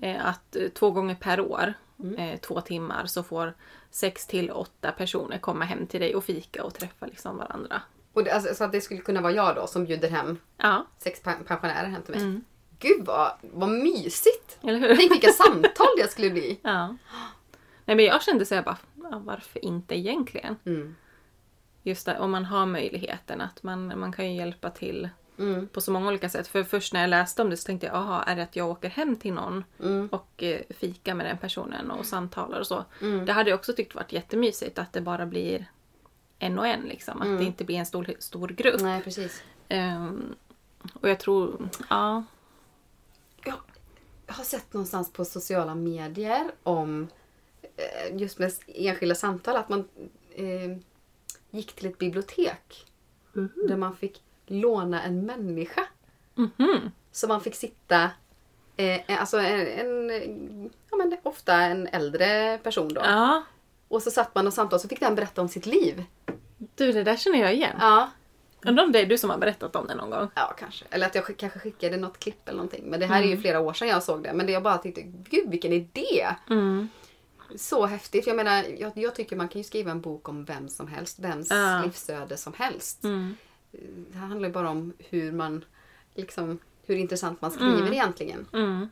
Eh, att eh, två gånger per år, Mm. eh, två timmar, så får sex till åtta personer komma hem till dig och fika och träffa liksom varandra. Och det, alltså, så att det skulle kunna vara jag då som bjuder hem Ja, sex pen- pensionärer hem till mig. Mm. Gud vad, vad mysigt! eller hur? Tänk vilka samtal det skulle bli. Ja. Nej men jag kände så här bara, ja, varför inte egentligen? Mm. Just det, om man har möjligheten att man, man kan ju hjälpa till Mm. på så många olika sätt. För först när jag läste om det så tänkte jag, aha, är det att jag åker hem till någon Mm. och eh, fika med den personen och samtalar och så. Mm. Det hade jag också tyckt varit jättemysigt att det bara blir en och en liksom. Att Mm. det inte blir en stor, stor grupp. Nej, precis. Ehm, och jag tror, ja. Jag har sett någonstans på sociala medier om eh, just med enskilda samtal att man eh, gick till ett bibliotek där man fick låna en människa. Mhm. Så man fick sitta, eh, alltså en, en, ja men ofta en äldre person då. Ja. Och så satt man och samtalade så fick den berätta om sitt liv. Du, det där känner jag igen. Ja, Undrar om det är du som har berättat om det någon gång? ja kanske. Eller att jag skick- kanske skickade något klipp eller någonting. Men det här är ju flera år sedan jag såg det. Men det jag bara tyckte, gud vilken idé! Mm. Så häftigt. Jag menar, jag, jag tycker man kan ju skriva en bok om vem som helst. Vems Ja. livsöde som helst. Mm. Det handlar ju bara om hur man, liksom, hur intressant man skriver Mm. egentligen. Mm.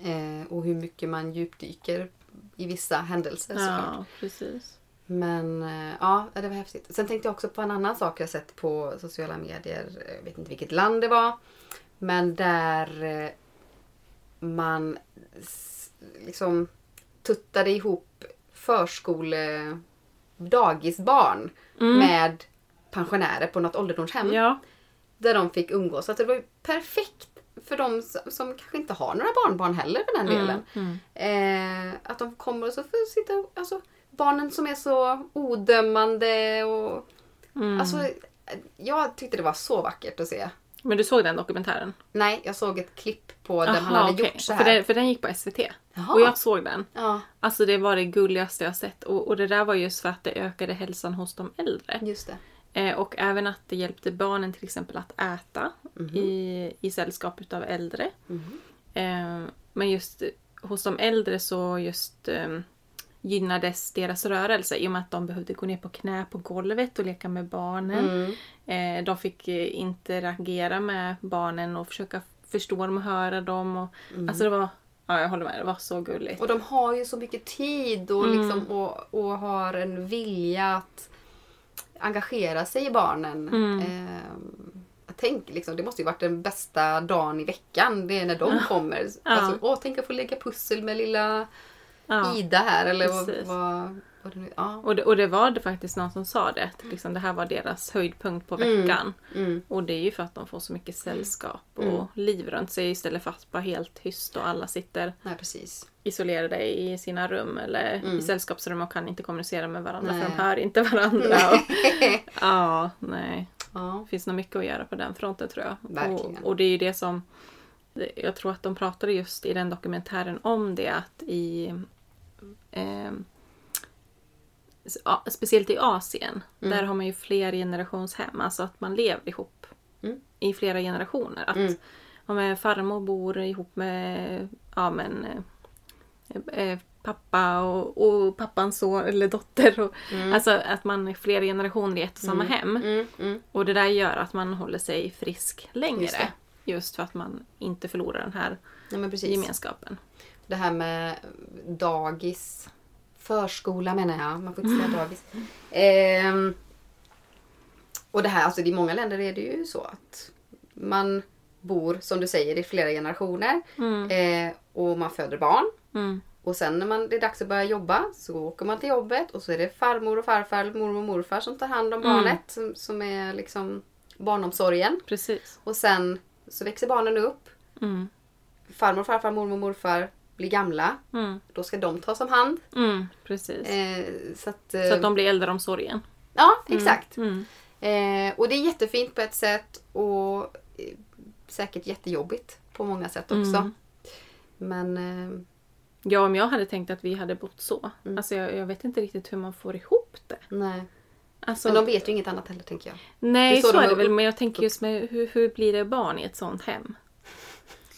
Eh, och hur mycket man djupdyker i vissa händelser såklart. Ja, precis. Men eh, ja, det var häftigt. Sen tänkte jag också på en annan sak jag sett på sociala medier. Jag vet inte vilket land det var. Men där eh, man liksom tuttade ihop förskole dagisbarn Mm. med pensionärer på något ålderdomshem. Ja. Där de fick umgås. Så att det var ju perfekt för de som, kanske inte har några barnbarn heller för den delen. Mm. Mm. Eh, att de kommer och så får sitta och, alltså barnen som är så odömande och Mm. alltså jag tyckte det var så vackert att se. Men du såg den dokumentären? Nej, jag såg ett klipp på man Aha, hade okej. gjort så För här. den, för den gick på SVT. Jaha. Och jag såg den. Ja, Alltså det var det gulligaste jag sett. Och, och det där var just för att det ökade hälsan hos de äldre. just det. Eh, och även att det hjälpte barnen till exempel att äta Mhm. i, i sällskap utav äldre. Mhm. Eh, men just hos de äldre så just eh, gynnades deras rörelse i och med att de behövde gå ner på knä på golvet och leka med barnen. Mm. Eh, de fick eh, interagera med barnen och försöka förstå dem och höra dem. Och, Mm. Alltså det var, ja jag håller med, det var så gulligt. Och de har ju så mycket tid och, Mm. liksom, och, och har en vilja att engagera sig i barnen. Mm. Jag tänker liksom, det måste ju varit den bästa dagen i veckan. Det är när de kommer. Ja. Alltså, åh, tänk att få lägga pussel med lilla Ja. Ida här. Eller vad, precis. vad, vad det nu ja. Och, det, och det var det faktiskt någon som sa det, liksom det här var deras höjdpunkt på Mm. veckan. Mm. Och det är ju för att de får så mycket sällskap och Mm. liv runt sig istället för att vara helt tyst och alla sitter Nej, precis. isolerade i sina rum eller Mm. i sällskapsrum och kan inte kommunicera med varandra Nej. för de hör inte varandra. Och, ja, nej. ja. Finns nog mycket att göra på den fronten tror jag. Verkligen. Och, och det är ju det som... Jag tror att de pratade just i den dokumentären om det att i... Eh, speciellt i Asien, Mm. där har man ju fler generationshem. Alltså att man lever ihop Mm. i flera generationer. Att Mm. om en farmor bor ihop med ja, men, eh, eh, pappa och, och pappans son eller dotter. Och, Mm. Alltså att man är flera generationer i ett och samma hem. Mm. Mm. Och det där gör att man håller sig frisk längre. Just Just, för att man inte förlorar den här Ja, gemenskapen. Det här med dagis. Förskola menar jag. Man får inte säga dagis. Ehm, och det här, alltså i många länder är det ju så att man bor, som du säger, i flera generationer. Mm. Eh, och man föder barn. Mm. Och sen när man, det är dags att börja jobba så åker man till jobbet och så är det farmor och farfar, mormor och morfar som tar hand om Mm. barnet. Som, som är liksom barnomsorgen. Precis. Och sen så växer barnen upp. Mm. Farmor, farfar, mormor och morfar blir gamla. Mm. Då ska de tas om hand. Mm. Precis. Eh, så att, Så eh, att de blir äldreomsorgen. Ja, exakt. Mm. Eh, och det är jättefint på ett sätt och eh, säkert jättejobbigt på många sätt också. Mm. Men eh, Ja, om jag hade tänkt att vi hade bott så. Mm. Alltså jag, jag vet inte riktigt hur man får ihop det. nej. Alltså, Men de vet ju inget annat heller tänker jag. nej, det är så så, de är det väl. Men jag tänker just med hur, hur blir det barn i ett sånt hem?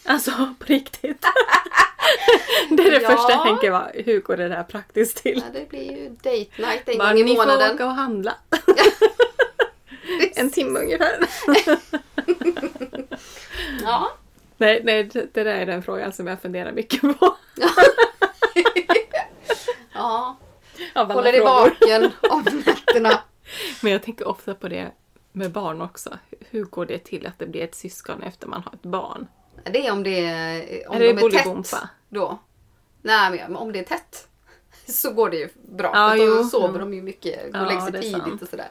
Alltså på riktigt. det är det Ja. första jag tänker. Va? Hur går det där praktiskt till? Ja, det blir ju date night en Bara, gång i ni får månaden. åka och handla. en timme ungefär. Ja. Nej, nej, det där är den frågan som jag funderar mycket på. ja. Håller dig vaken om nätterna. Men jag tänker ofta på det med barn också. Hur går det till att det blir ett syskon efter man har ett barn? Det är om det är, om Är det de är tätt då. Nej, men om det är tätt så går det ju bra. Ja, för då sover Mm. de ju mycket och Ja, lägger sig tidigt sant. och sådär.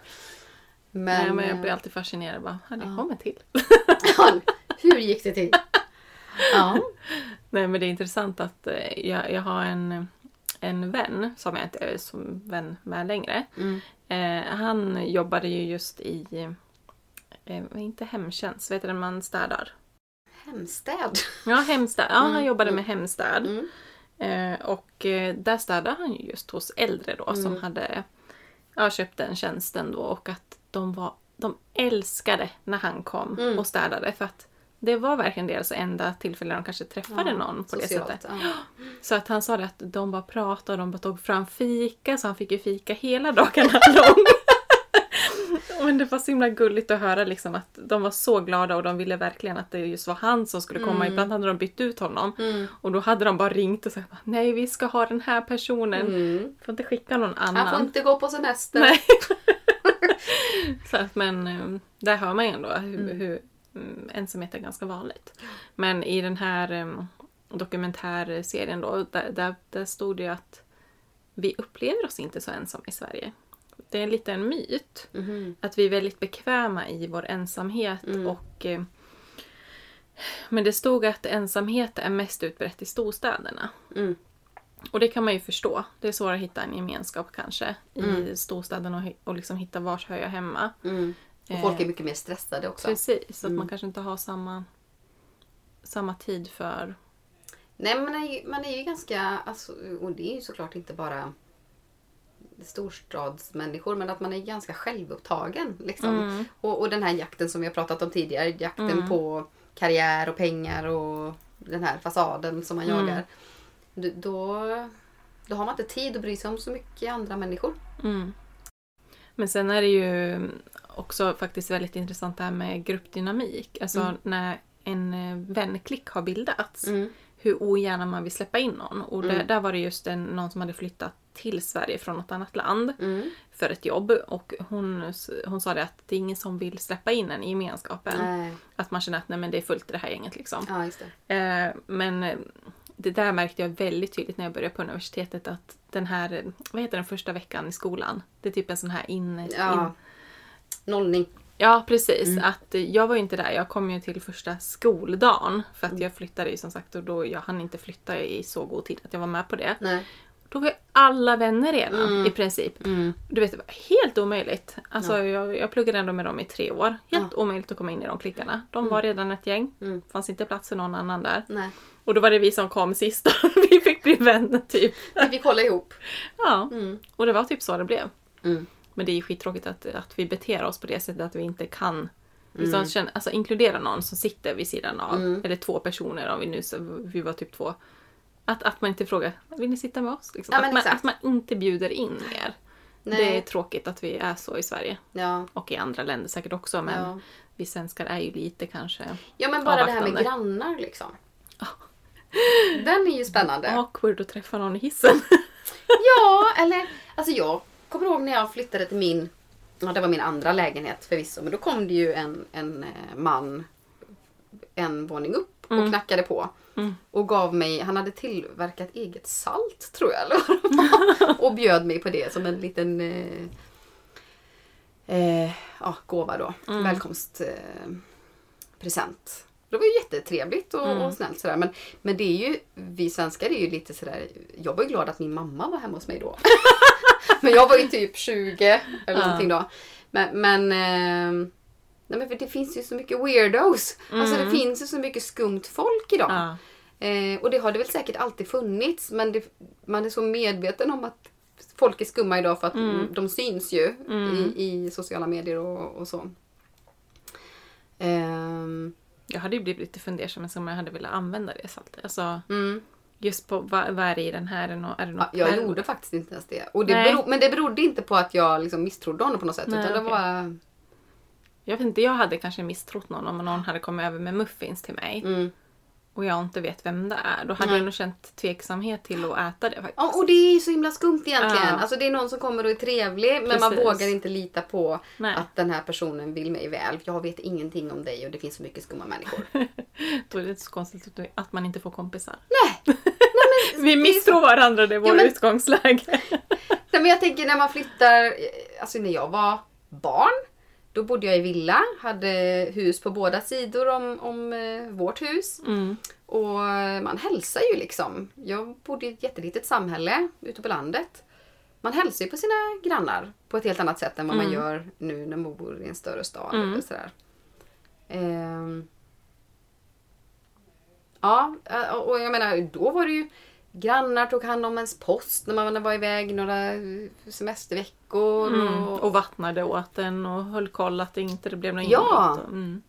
Men, Nej, men jag blir eh, alltid fascinerad. Bara, "Ja, det Ja. kommer till. ja, hur gick det till? Ja. Nej, men det är intressant att eh, jag, jag har en, en vän som jag inte är som vän med längre. Mm. Eh, han jobbade ju just i, eh, inte hemtjänst, vet du när man städar? Hemstäd. Ja, hemstäd. Ja, han Mm, jobbade mm. med hemstäd. Mm. Eh, och eh, där städade han ju just hos äldre då som Mm. hade ja, köpt den tjänsten då och att de var de älskade när han kom Mm. och städade för att det var verkligen deras enda tillfälle de kanske träffade någon på det socialt, sättet. Ja. Så att han sa det att de bara pratade och de bara tog fram fika så han fick ju fika hela dagarna lång. Men det var så himla gulligt att höra liksom att de var så glada och de ville verkligen att det just var han som skulle komma. Mm. Ibland hade de bytt ut honom. Mm. Och då hade de bara ringt och sagt nej vi ska ha den här personen. Mm. Får inte skicka någon annan. Han får inte gå på semester. Nej. så att, men eh, där hör man ju ändå hur, Mm. hur mm, ensamhet är ganska vanligt. Men i den här eh, dokumentärserien då, där, där, där stod det ju att vi upplever oss inte så ensamma i Sverige. Det är lite en myt. Mhm. Att vi är väldigt bekväma i vår ensamhet Mm. och eh, men det stod att ensamhet är mest utbrett i storstäderna. Mm. Och det kan man ju förstå. Det är svårare att hitta en gemenskap kanske Mm. i storstäderna och, och liksom hitta vars hör jag hemma. Mm. Och folk är mycket mer stressade också. Precis, så att Mm. man kanske inte har samma, samma tid för... Nej men man är ju, man är ju ganska, alltså, och det är ju såklart inte bara storstadsmänniskor men att man är ganska självupptagen. Liksom. Mm. Och, och den här jakten som vi har pratat om tidigare, jakten Mm. på karriär och pengar och den här fasaden som man Mm. jagar. Då, då har man inte tid att bry sig om så mycket andra människor. Mm. Men sen är det ju också faktiskt väldigt intressant det här med gruppdynamik. Alltså Mm. när en eh, vänklick har bildats. Hur ogärna man vill släppa in någon. Och där, Mm. där var det just en, någon som hade flyttat till Sverige från något annat land. Mm. för ett jobb och hon, hon sa det att det är ingen som vill släppa in en i gemenskapen. Nej. Att man känner att nej men det är fullt i det här gänget liksom. Ja, det. Eh, men eh, det där märkte jag väldigt tydligt när jag började på universitetet att den här, vad heter den första veckan i skolan? Det är typ en sån här in... in Ja. Nollning. ja precis. Mm. Att eh, jag var ju inte där, jag kom ju till första skoldagen. För att Mm. jag flyttade ju som sagt och då jag hann inte flytta i så god tid att jag var med på det. Nej. Då var ju alla vänner redan Mm. i princip. Mm. Du vet, det var helt omöjligt. Alltså, Ja. jag, jag pluggade ändå med dem i tre år. Helt omöjligt att komma in i de klickarna. De var redan ett gäng. Mm. fanns inte plats för någon annan där. Nej. Och då var det vi som kom sist. vi fick bli vänner typ. Vi fick hålla ihop. Ja, Mm. och det var typ så det blev. Mm. Men det är ju skittråkigt att, att vi beter oss på det sättet att vi inte kan liksom, Mm. alltså, inkludera någon som sitter vid sidan av. Mm. Eller två personer om vi nu så, vi var typ två. Att, att man inte frågar, vill ni sitta med oss? Liksom. Ja, att, man, att man inte bjuder in mer. Nej. Det är tråkigt att vi är så i Sverige. Ja. Och i andra länder säkert också men Ja. vi svenskar är ju lite kanske ja, men bara det här med grannar liksom. Den är ju spännande. awkward att träffa någon i hissen. Ja, eller alltså jag kommer ihåg när jag flyttade till min, ja det var min andra lägenhet förvisso, men då kom det ju en, en eh, man en våning upp och Mm. knackade på. Mm. Och gav mig, han hade tillverkat eget salt tror jag eller. Och bjöd mig på det som en liten eh, eh, ja, gåva då. Mm. Välkomstpresent. Eh, det var ju jättetrevligt och, Mm. och snällt sådär. Men, men det är ju, vi svenskar är ju lite sådär, jag var ju glad att min mamma var hemma hos mig då. men jag var ju typ 20 eller Ja. någonting då. Men, men, eh, nej men för det finns ju så mycket weirdos. Alltså det Mm. finns ju så mycket skumt folk idag. Ja. Eh, och det har det väl säkert alltid funnits men det, man är så medveten om att folk är skumma idag för att Mm. de syns ju Mm. i, i sociala medier och, och så. Ehm, Jag hade ju blivit lite fundersam om jag hade velat använda det saltet. Alltså, mm. just på vad, vad är det i den här? Är det nå- är det något Ja, jag gjorde faktiskt inte ens det. Och det beror, men det berodde inte på att jag liksom misstrodde honom på något sätt. Nej, utan det var... Jag vet inte, jag hade kanske misstrott någon om någon hade kommit över med muffins till mig Mm. och jag inte vet vem det är. Då hade Nej. jag nog känt tveksamhet till att äta det faktiskt. Ja, och det är ju så himla skumt egentligen. Ja. Alltså det är någon som kommer och är trevlig men man vågar inte lita på Nej. att den här personen vill mig väl. Jag vet ingenting om dig och det finns så mycket skumma människor. Då är det inte så konstigt att- man inte får kompisar. Nej! Vi misstror varandra, det är vårt Ja, men- utgångsläge. Nej, men jag tänker när man flyttar, eh, alltså när jag var barn, då bodde jag i villa, hade hus på båda sidor om, om eh, vårt hus. Mm. Och man hälsar ju liksom. Jag bodde i ett jättelitet samhälle ute på landet. Man hälsar ju på sina grannar på ett helt annat sätt än vad man Mm. gör nu när man bor i en större stad. Mm. Eller sådär. Ehm. Ja, eh, och jag menar då var det ju Grannar tog hand om ens post när man var iväg några semesterveckor. Mm. Och, Och vattnade åt den och höll koll att det inte det blev något Ja. inbrott. Mm.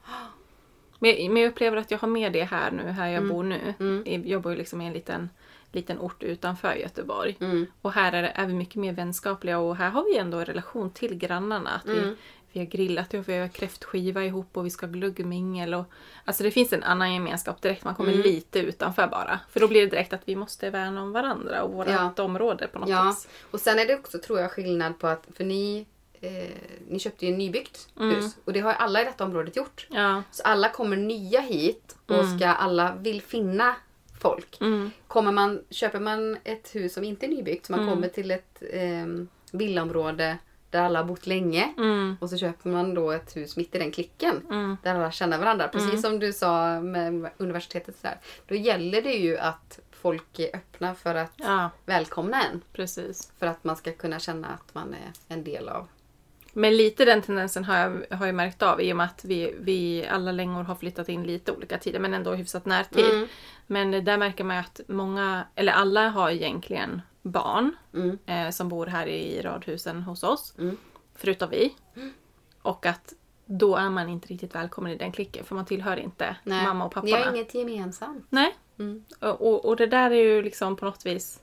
Men, men jag upplever att jag har med det här nu, här jag Mm. bor nu. Mm. Jag bor ju liksom i en liten, liten ort utanför Göteborg. Mm. Och här är, det, är vi mycket mer vänskapliga och här har vi ändå en relation till grannarna. Att vi, Mm. Vi har grillat och vi har kräftskiva ihop och vi ska ha glöggmingel. Och, alltså det finns en annan gemenskap direkt. Man kommer Mm. lite utanför bara. För då blir det direkt att vi måste värna om varandra och vårt Ja. område på något Ja, vis. och sen är det också tror jag skillnad på att, för ni, eh, ni köpte ju en nybyggt Mm. hus och det har alla i detta området gjort. Ja. Så alla kommer nya hit och Mm. ska alla vill finna folk. Mm. Kommer man, köper man ett hus som inte är nybyggt, så man Mm. kommer till ett eh, villaområde där alla har bott länge Mm. och så köper man då ett hus mitt i den klicken. Mm. Där alla känner varandra. Precis Mm. som du sa med universitetet. Så här. Då gäller det ju att folk är öppna för att Ja, välkomna en. precis. För att man ska kunna känna att man är en del av. Men lite den tendensen har jag, har jag märkt av i och med att vi, vi alla längor har flyttat in lite olika tider men ändå hyfsat närtid. Mm. Men där märker man att många, eller alla har egentligen barn Mm. eh, som bor här i radhusen hos oss. Mm. Förutom vi. Och att då är man inte riktigt välkommen i den klicken för man tillhör inte Nej. mamma och Ni har inget gemensamt. Nej. Mm. Och, och, det där är ju liksom på något vis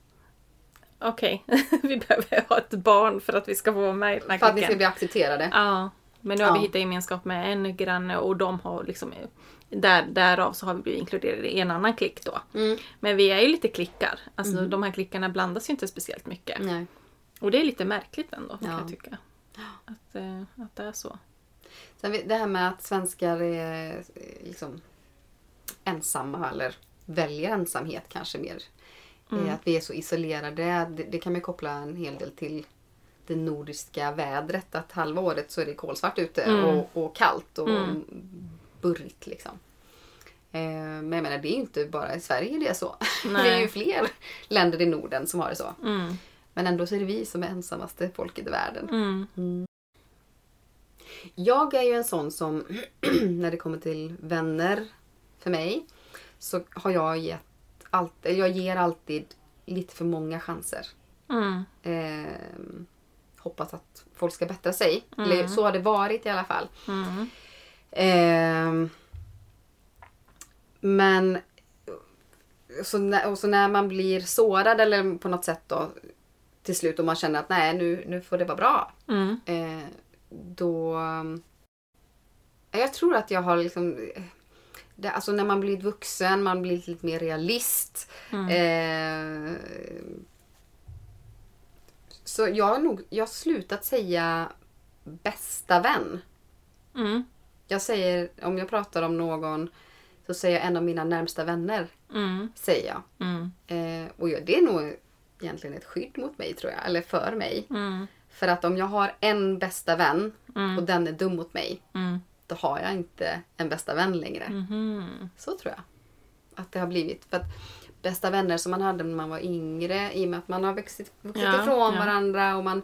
Okej, vi behöver ha ett barn för att vi ska få vara med i den här För att ni klicken. ska bli accepterade. Ja, men nu har vi Ja. hittat gemenskap med en granne och de har liksom där, därav så har vi blivit inkluderade i en annan klick då. Mm. Men vi är ju lite klickar. Alltså de här klickarna blandas ju inte speciellt mycket. Nej. Och det är lite märkligt ändå kan Ja. jag tycka. Att, eh, att det är så. Sen vi- det här med att svenskar är eh, liksom ensamma eller väljer ensamhet kanske mer. Mm. Att vi är så isolerade. Det, det kan man koppla en hel del till det nordiska vädret. Att halva året så är det kolsvart ute Mm. och, och kallt och Mm. burrigt liksom. Eh, Men jag menar det är ju inte bara i Sverige det är så. Det är ju fler länder i Norden som har det så. Mm. Men ändå så är det vi som är ensammaste folket i världen. Mm. Jag är ju en sån som, när det kommer till vänner för mig, så har jag gett allt, jag ger alltid lite för många chanser. Mm. Eh, hoppas att folk ska bättra sig. Mm. Eller så har det varit i alla fall. Mm. Eh, men så när, och så när man blir sårad eller på något sätt då till slut och man känner att nej nu, nu får det vara bra. Mm. Eh, då... Jag tror att jag har liksom... Det, alltså när man blir vuxen, man blir lite mer realist. Mm. Eh, så jag har nog jag har slutat säga bästa vän. Mm. Jag säger, om jag pratar om någon så säger jag en av mina närmsta vänner. Mm. Säger jag. Mm. Eh, och jag, det är nog egentligen ett skydd mot mig tror jag. Eller för mig. Mm. För att om jag har en bästa vän Mm. och den är dum mot mig. Mm. Då har jag inte en bästa vän längre. Mhm. Så tror jag. Att det har blivit. För att bästa vänner som man hade när man var yngre. I och med att man har vuxit, vuxit Ja, ifrån ja. varandra och man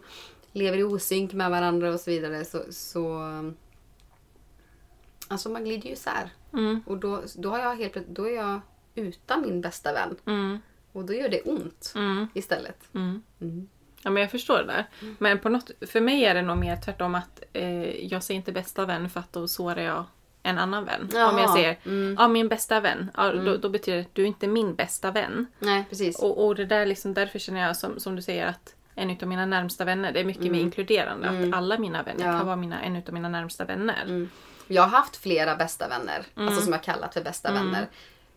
lever i osynk med varandra och så vidare. Så, så Alltså man glider ju isär. Mm. Och då, då, har jag helt, då är jag utan min bästa vän. Mm. Och då gör det ont Mm. istället. Mm. Mm. Ja, men jag förstår det där. Men på något, för mig är det nog mer tvärtom att eh, jag säger inte bästa vän för att då sårar jag en annan vän. Om Jaha, jag säger mm. ja, min bästa vän, ja, då, då betyder det att du är inte min bästa vän. Nej, precis. Och, och det där liksom, därför känner jag som, som du säger att en av mina närmsta vänner, det är mycket mer inkluderande. Att alla mina vänner Mm. Ja. kan vara mina, en av mina närmsta vänner. Mm. Jag har haft flera bästa vänner, Mm. alltså som jag kallat för bästa vänner.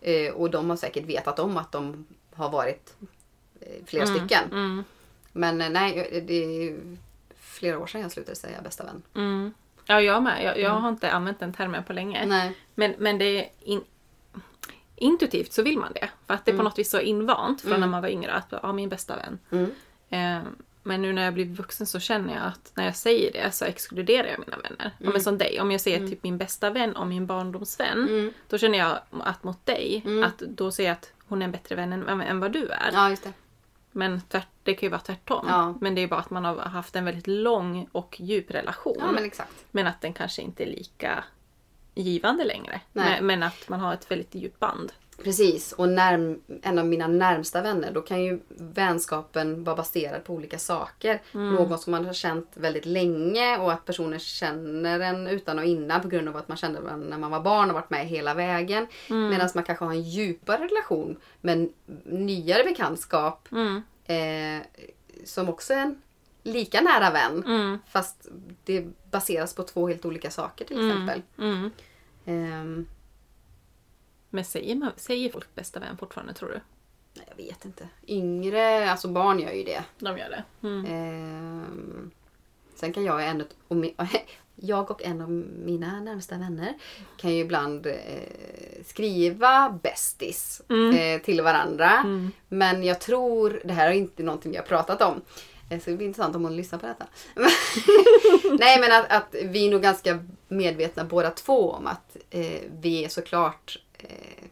Eh, och de har säkert vetat om att de har varit eh, flera stycken. Mm, Men eh, nej, det är flera år sedan jag slutade säga bästa vän. Mm. Ja, jag med. Jag, jag har inte använt den termen på länge. Nej. Men, men det är in, intuitivt så vill man det. För att det är på något vis så invant från när man var yngre att ja, min bästa vän. Mm. Eh, men nu när jag blir vuxen så känner jag att när jag säger det så exkluderar jag mina vänner. Ja, men som dig, om jag säger typ min bästa vän och min barndomsvän. Då känner jag att mot dig, att då säger jag att hon är en bättre vän än, än vad du är. Ja. Men tvärt, det kan ju vara tvärtom. Ja. Men det är bara att man har haft en väldigt lång och djup relation. Ja, men. Men att den kanske inte är lika givande längre. Men, men att man har ett väldigt djupt band. Precis, och närm- en av mina närmsta vänner, då kan ju vänskapen vara baserad på olika saker. Någon som man har känt väldigt länge och att personen känner en utan och innan på grund av att man kände varandra när man var barn och varit med hela vägen. Medan man kanske har en djupare relation med nyare bekantskap Mm. eh, som också är en lika nära vän. Mm. Fast det baseras på två helt olika saker till exempel. Mm. Men säger, man, säger folk bästa vän fortfarande tror du? nej, jag vet inte. Yngre, alltså barn gör ju det. De gör det? Mm. Ehm, sen kan jag, en, och mi- jag och en av mina närmsta vänner kan ju ibland eh, skriva bästis eh, till varandra. Men jag tror, det här är inte någonting vi har pratat om. eh, Så det blir intressant om hon lyssnar på detta. Nej men att, att vi är nog ganska medvetna båda två om att eh, vi är såklart eh,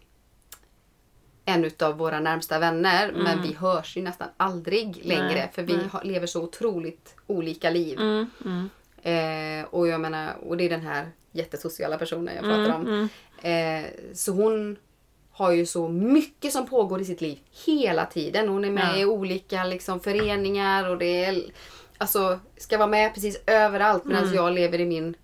en utav våra närmsta vänner. Men vi hörs ju nästan aldrig längre. Nej, för vi har, lever så otroligt olika liv. Mm. Mm. Eh, och jag menar, och det är den här jättesociala personen jag pratar om. Eh, så hon har ju så mycket som pågår i sitt liv hela tiden. Hon är med Ja. i olika liksom, föreningar och det är, alltså, ska vara med precis överallt medan jag lever i min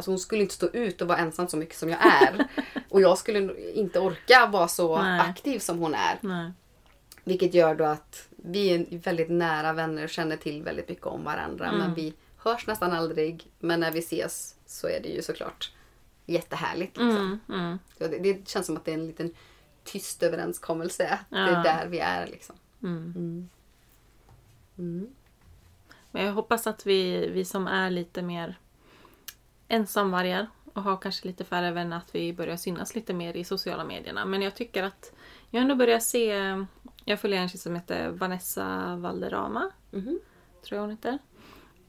Alltså hon skulle inte stå ut och vara ensam så mycket som jag är. och jag skulle inte orka vara så Nej. aktiv som hon är. Nej. Vilket gör då att vi är väldigt nära vänner och känner till väldigt mycket om varandra. Men vi hörs nästan aldrig. Men när vi ses så är det ju såklart jättehärligt. Liksom. Mm. Mm. Så det, det känns som att det är en liten tyst överenskommelse. Att Det Ja. är där vi är liksom. Mm. Mm. Mm. Men jag hoppas att vi, vi som är lite mer ensamvargar och har kanske lite färre vänner att vi börjar synas lite mer i sociala medierna. Men jag tycker att jag ändå börjar se... Jag följer en tjej som heter Vanessa Valderrama, Mhm. tror jag hon heter.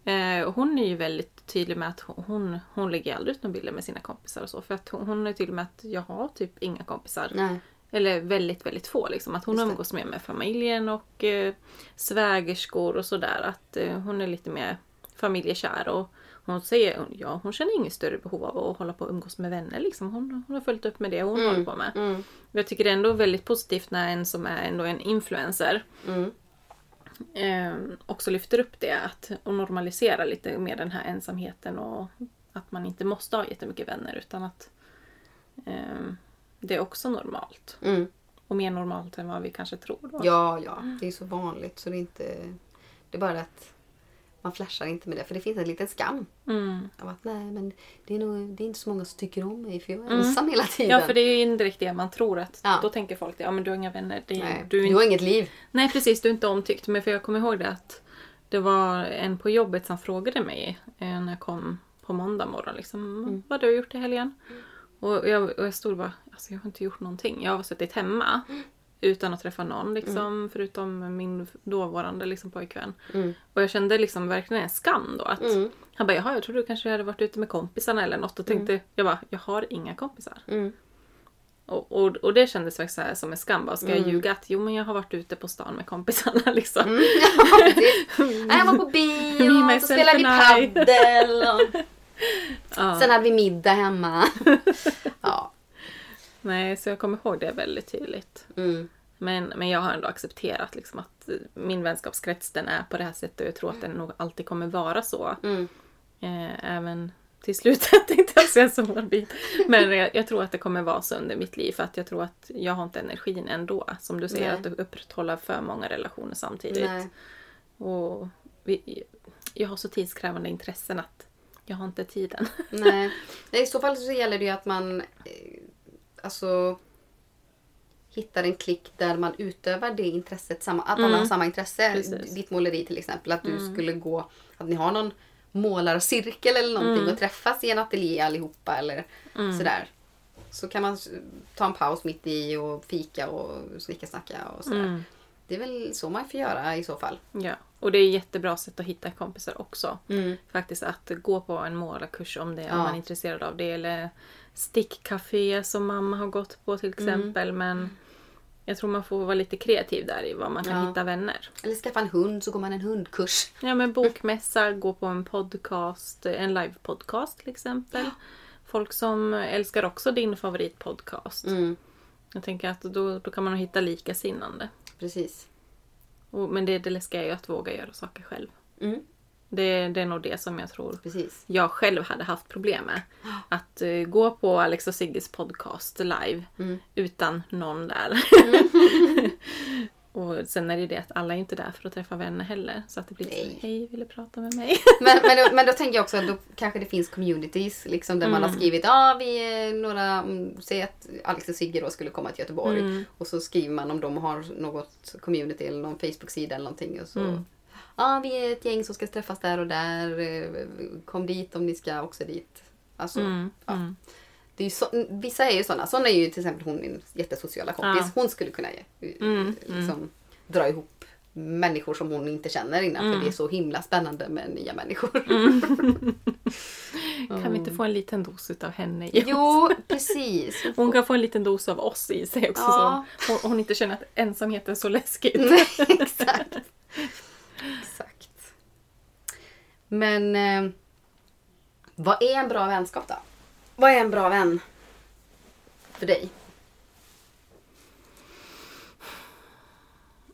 Eh, hon är ju väldigt tydlig med att hon, hon lägger aldrig ut några bilder med sina kompisar och så. För att hon, hon är tydlig med att jag har typ inga kompisar. Nej. Eller väldigt, väldigt få. Liksom. Att hon Just umgås mer med familjen och eh, svägerskor och sådär. Att eh, hon är lite mer familjekär. Och hon säger ja, hon känner inget större behov av att hålla på och umgås med vänner. Liksom. Hon, hon har följt upp med det hon håller på med. Mm. Jag tycker det är ändå väldigt positivt när en som är ändå en influencer Mm. eh, också lyfter upp det. Att, och normaliserar lite mer den här ensamheten. Och att man inte måste ha jättemycket vänner. Utan att eh, det är också normalt. Mm. Och mer normalt än vad vi kanske tror. Då. Ja, ja. Det är så vanligt så det är inte... Det är bara att man flashar inte med det. För det finns en liten skam. Mm. Av att nej men det är, nog, det är inte så många som tycker om mig för jag är ensam hela tiden. Ja, för det är ju indirekt det man tror att Ja. då tänker folk det. Ja, men du har inga vänner. Det är, nej, du du har inget liv. nej, precis. Du är inte omtyckt. Men för jag kommer ihåg det att det var en på jobbet som frågade mig eh, när jag kom på måndag morgon. Liksom, Mm. Vad har du gjort i helgen? Och, jag, och jag stod bara, alltså jag har inte gjort någonting. Jag har suttit hemma. Utan att träffa någon liksom, förutom min dåvarande liksom, pojkvän. Mm. Och jag kände liksom verkligen en skam då. Att, Mm. Han bara, jaha jag trodde du kanske hade varit ute med kompisarna eller något. Och tänkte, jag bara, jag har inga kompisar. Mm. Och, och, och det kändes faktiskt så som en skam. Bara, ska jag Mm. ljuga att jo men jag har varit ute på stan med kompisarna liksom. Mm. Ja, jag var på bio, så spelade vi padel. Och... Ja. Sen hade vi middag hemma. Ja. Nej, så jag kommer ihåg det väldigt tydligt. Mm. Men, men jag har ändå accepterat liksom att eh, min vänskapskrets den är på det här sättet och jag tror att den nog alltid kommer vara så. Mm. Eh, även till slutet tänkte jag säga så morbid. Men jag, jag tror att det kommer vara så under mitt liv för att jag tror att jag har inte energin ändå. Som du säger, Nej. att upprätthålla för många relationer samtidigt. Nej. Och vi, jag har så tidskrävande intressen att jag har inte tiden. Nej. Nej, i så fall så gäller det ju att man eh, alltså hittar en klick där man utövar det intresset, samma, att alla har samma intresse. Mm. Precis. Mm. Ditt måleri till exempel, att du skulle gå, att ni har någon målarcirkel eller någonting Mm. och träffas i en ateljé allihopa eller sådär. Så kan man ta en paus mitt i och fika och snickersnacka och sådär. Mm. Det är väl så man får göra i så fall. Ja, och det är ett jättebra sätt att hitta kompisar också. Mm. Faktiskt att gå på en målarkurs om det om Ja. man är intresserad av det. Eller stickcafé som mamma har gått på till Mm. exempel. Men jag tror man får vara lite kreativ där i var man kan Ja. hitta vänner. Eller skaffa en hund så går man en hundkurs. Ja men bokmässa, gå på en podcast, en livepodcast till exempel. Folk som älskar också din favoritpodcast. Mm. Jag tänker att då, då kan man hitta likasinnande. Precis. Och, men det, det läskiga är ju att våga göra saker själv. Mm. Det, det är nog det som jag tror Precis. jag själv hade haft problem med. Att eh, gå på Alex och Sigges podcast live Mm. utan någon där. och sen är det ju det att alla är inte där för att träffa vänner heller. Så att det blir Nej. så, hej, vill du prata med mig? Men, men, då, men då tänker jag också att då kanske det finns communities liksom, där man har skrivit ja ah, vi är några, mm, säg att Alex och Sigge då skulle komma till Göteborg Mm. och så skriver man om de har något community eller någon Facebook-sida eller någonting och så Mm. Ja, vi är ett gäng som ska träffas där och där. eh, Kom dit om ni ska också dit. Alltså, Mm, ja. mm. det är ju så, vissa är ju sådana. Sådana är ju till exempel hon min jättesociala kompis. Ja. Hon skulle kunna eh, Mm, liksom, dra ihop människor som hon inte känner innan. Mm. För det är så himla spännande med nya människor. Kan vi inte få en liten dos av henne i oss? Jo, precis. Hon kan få en liten dos av oss i sig också. Ja. Så hon, hon inte känner att ensamheten är så läskigt. Nej. Exakt. Men eh, vad är en bra vänskap då? Vad är en bra vän för dig?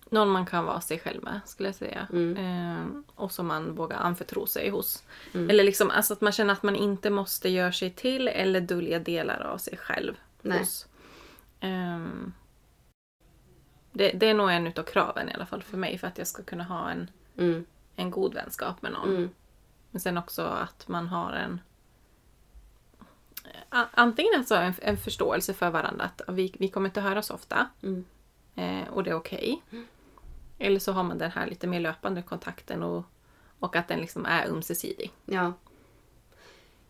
Någon man kan vara sig själv med skulle jag säga. Mm. Eh, och som man vågar anförtro sig hos. Eller liksom alltså att man känner att man inte måste göra sig till eller dölja delar av sig själv Nej. hos. Ehm, det, det är nog en utav kraven i alla fall för mig för att jag ska kunna ha en, Mm. en god vänskap med någon. Mm. Men sen också att man har en Antingen alltså en, en förståelse för varandra att vi, vi kommer inte höra så ofta. Mm. Eh, och det är okej. Eller så har man den här lite mer löpande kontakten och, och att den liksom är ömsesidig. Ja.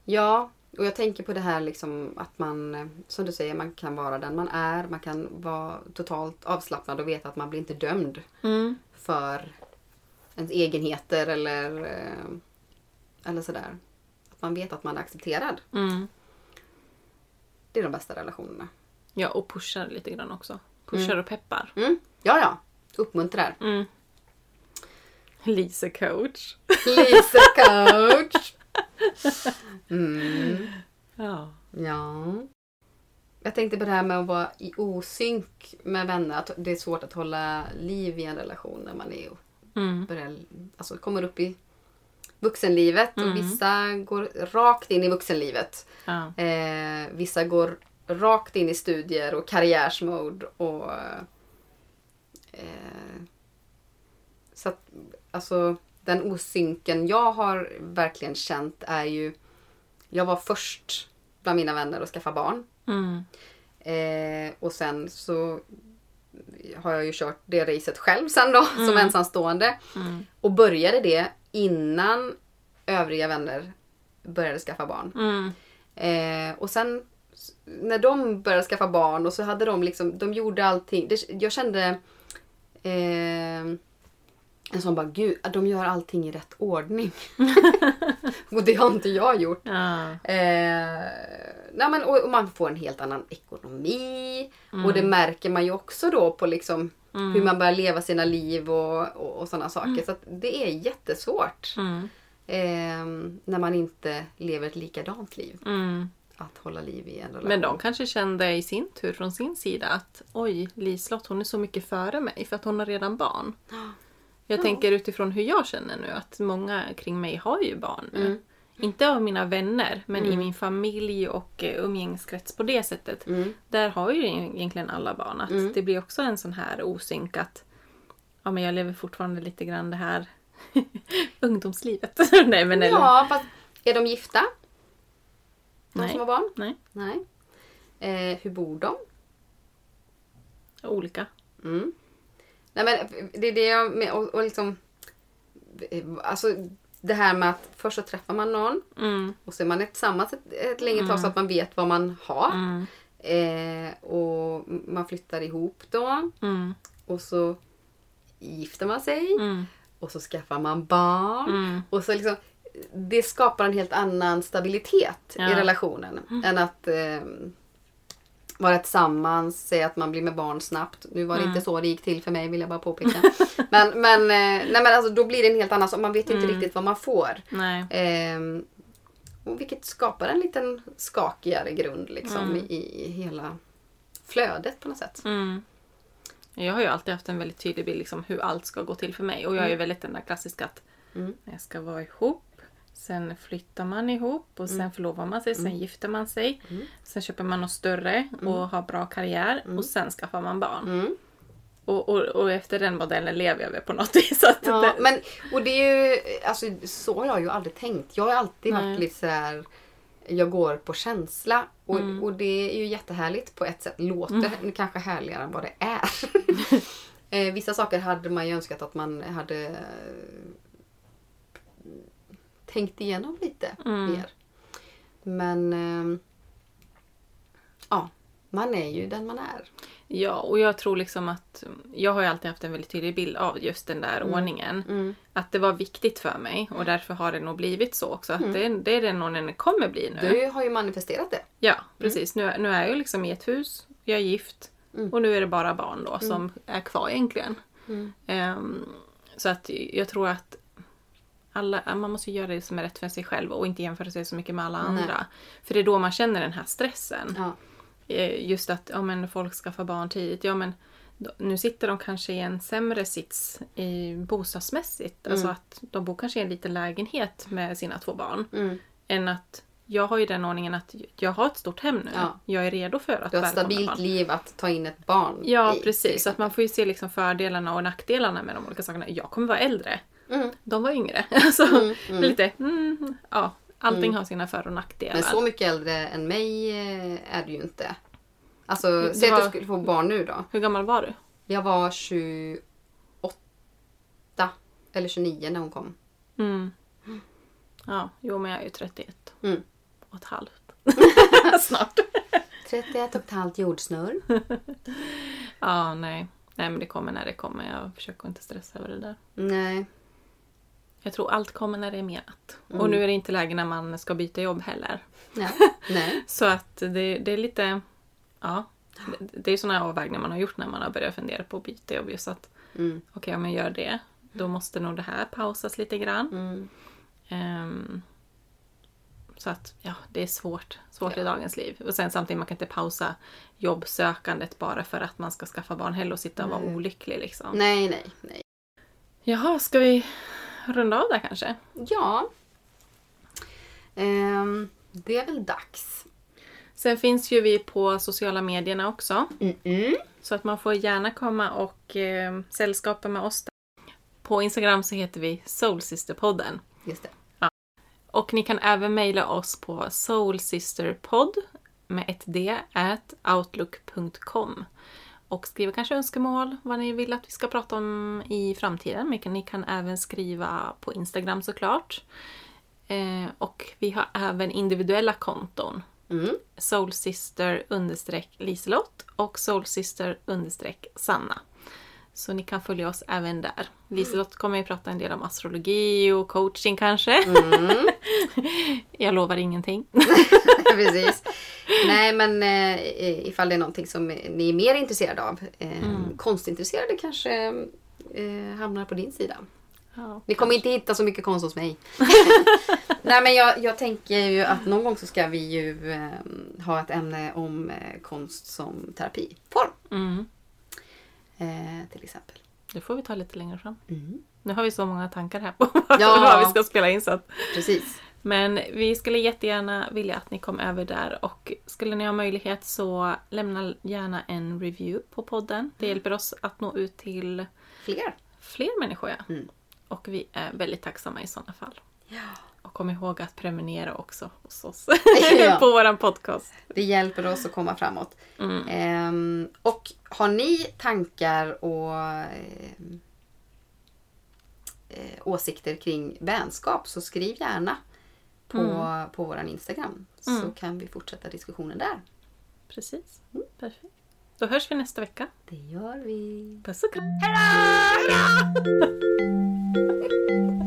Ja, och jag tänker på det här liksom att man, som du säger, man kan vara den man är. Man kan vara totalt avslappnad och veta att man blir inte dömd för ens egenheter eller, eh, eller sådär. Att man vet att man är accepterad. Mm. Det är de bästa relationerna. Ja, och pushar lite grann också. Pushar och peppar. Mm. Ja, ja. Uppmuntrar. Mm. Lisa coach. Lisa coach. Mm. Ja. Ja. Jag tänkte på det här med att vara i osynk med vänner. Att det är svårt att hålla liv i en relation när man är Mm. börjar, alltså kommer upp i vuxenlivet. Och vissa går rakt in i vuxenlivet. ja. Eh, vissa går rakt in i studier och karriärsmode. Och, eh, så att, alltså, den osynken jag har verkligen känt är ju... Jag var först bland mina vänner att skaffa barn. Mm. Eh, och sen så har jag ju kört det racet själv sen då som ensamstående. Mm. Och började det innan övriga vänner började skaffa barn. Mm. Eh, och sen när de började skaffa barn och så hade de liksom, de gjorde allting. Det, jag kände eh, en sån bara, gud, de gör allting i rätt ordning. och det har inte jag gjort. Ja. Eh, nej men, och, och man får en helt annan ekonomi. Och det märker man ju också då på liksom hur man börjar leva sina liv och, och, och sådana saker. Så att det är jättesvårt Mm. eh, när man inte lever ett likadant liv. Mm. att hålla liv i en relation. Men de kanske kände i sin tur från sin sida att oj, Liselott hon är så mycket före mig för att hon har redan barn. Jag Ja. tänker utifrån hur jag känner nu att många kring mig har ju barn nu. Mm. Inte av mina vänner men i min familj och eh, umgängeskrets på det sättet. Mm. Där har ju egentligen alla barn. Att Mm. Det blir också en sån här osynk att ja, men jag lever fortfarande lite grann det här ungdomslivet. Nej men eller, Ja, fast är de gifta? De Nej. som har barn? Nej, Nej. Eh, hur bor de? olika. Mm. Nej men det är det jag med, och, och liksom Alltså det här med att först så träffar man någon Mm, och så är man tillsammans ett, ett länge tag så att man vet vad man har. mm, Eh, och man flyttar ihop då mm, och så gifter man sig mm, och så skaffar man barn. mm. Och så liksom, det skapar en helt annan stabilitet i Ja. relationen än att eh, vara tillsammans, säga att man blir med barn snabbt. Nu var det inte så det gick till för mig vill jag bara påpeka. men men, eh, nej, men alltså, då blir det en helt annan sak. Man vet inte riktigt vad man får. Nej. Eh, och vilket skapar en liten skakigare grund liksom Mm. i, i hela flödet på något sätt. Mm. Jag har ju alltid haft en väldigt tydlig bild liksom hur allt ska gå till för mig. Och jag är ju väldigt den där klassiska att Mm. jag ska vara ihop, sen flyttar man ihop och sen förlovar man sig, sen gifter man sig. Mm. Sen köper man något större och har bra karriär och sen skaffar man barn. Mm. Och, och, och efter den modellen lever jag väl på något vis. Ja, det, men, och det är ju, alltså så har jag ju aldrig tänkt. Jag har alltid Nej. varit lite sådär, jag går på känsla. Och, Mm. och det är ju jättehärligt på ett sätt. Låter kanske härligare än vad det är. eh, vissa saker hade man ju önskat att man hade tänkt igenom lite Mm. mer. Men eh, ja, man är ju den man är. Ja, och jag tror liksom att jag har ju alltid haft en väldigt tydlig bild av just den där ordningen. Mm. Att det var viktigt för mig och därför har det nog blivit så också. Att det, det är den ordningen det kommer bli nu. Du har ju manifesterat det. Ja, precis. Nu, nu är jag liksom i ett hus, jag är gift Mm. och nu är det bara barn då som är kvar egentligen. Mm. Ehm, så att jag tror att alla, man måste göra det som är rätt för sig själv och inte jämföra sig så mycket med alla Nej. andra. För det är då man känner den här stressen. Ja. Eh, Just att ja, men folk skaffar barn tidigt. Ja, men nu sitter de kanske i en sämre sits i bostadsmässigt. Alltså att de bor kanske i en liten lägenhet med sina två barn. Mm. Än att jag har ju den ordningen att jag har ett stort hem nu. Ja. Jag är redo för att Du har ett stabilt barn. liv att ta in ett barn Ja, i, precis. Så att exempel. man får ju se liksom fördelarna och nackdelarna med de olika sakerna. Jag kommer vara äldre. Mm. De var yngre. Alltså, Mm, mm. lite, mm, ja, allting har sina för och nackdelar. Men så mycket äldre än mig eh, är du ju inte. Alltså, Du säg att var- du skulle få barn nu då. Hur gammal var du? Jag var 28 eller 29 när hon kom. Mm. Ja, jo men jag är ju 31 Mm. och ett halvt. Snart. 31 och ett halvt jordsnurr. Ja, nej. Nej men det kommer när det kommer. Jag försöker inte stressa över det där. Nej. Jag tror allt kommer när det är menat. Mm. Och nu är det inte läge när man ska byta jobb heller. Nej. Nej. Så att det, det är lite... Ja. Det, är sådana avvägningar man har gjort när man har börjat fundera på att byta jobb. Just att Mm. okej, om jag gör det, då måste nog det här pausas lite grann. Mm. Ehm, så att ja, det är svårt, svårt i dagens liv. Och sen samtidigt, man kan inte pausa jobbsökandet bara för att man ska skaffa barn heller och sitta och vara Nej. olycklig liksom. Nej, nej, nej. Jaha, ska vi runda av där kanske? Ja. Ehm, det är väl dags. Sen finns ju vi på sociala medierna också. Mm-mm. Så att man får gärna komma och eh, sällskapa med oss där. På Instagram så heter vi Soulsisterpodden. Just det. Och ni kan även mejla oss på soulsisterpodd med ett d at outlook.com och skriva kanske önskemål, vad ni vill att vi ska prata om i framtiden. Men ni kan även skriva på Instagram såklart. Eh, och vi har även individuella konton. Mm. Soulsister Liselott och Soulsister Sanna. Så ni kan följa oss även där. Liselott kommer ju prata en del om astrologi och coaching kanske. Mm. Jag lovar ingenting. Precis. Nej men eh, ifall det är någonting som ni är mer intresserade av. Eh, Mm. Konstintresserade kanske eh, hamnar på din sida. Ja, Ni kommer inte hitta så mycket konst hos mig. Nej men jag, jag tänker ju att någon gång så ska vi ju eh, ha ett ämne om eh, konst som terapiform. Mm. Eh, till exempel. Det får vi ta lite längre fram. Mm. Nu har vi så många tankar här på Ja. vad vi ska spela in. Så att, Precis. men vi skulle jättegärna vilja att ni kom över där och skulle ni ha möjlighet så lämna gärna en review på podden. Det hjälper oss att nå ut till Fler. fler människor. Ja. Mm. Och vi är väldigt tacksamma i sådana fall. Ja. Och kom ihåg att prenumerera också hos oss Ja. på våran podcast. Det hjälper oss att komma framåt. Mm. Ehm, och har ni tankar och eh, åsikter kring vänskap så skriv gärna på, Mm. på våran Instagram. Så Mm. kan vi fortsätta diskussionen där. Precis. Perfekt. Då hörs vi nästa vecka. Det gör vi. Puss och kram! Hejdå!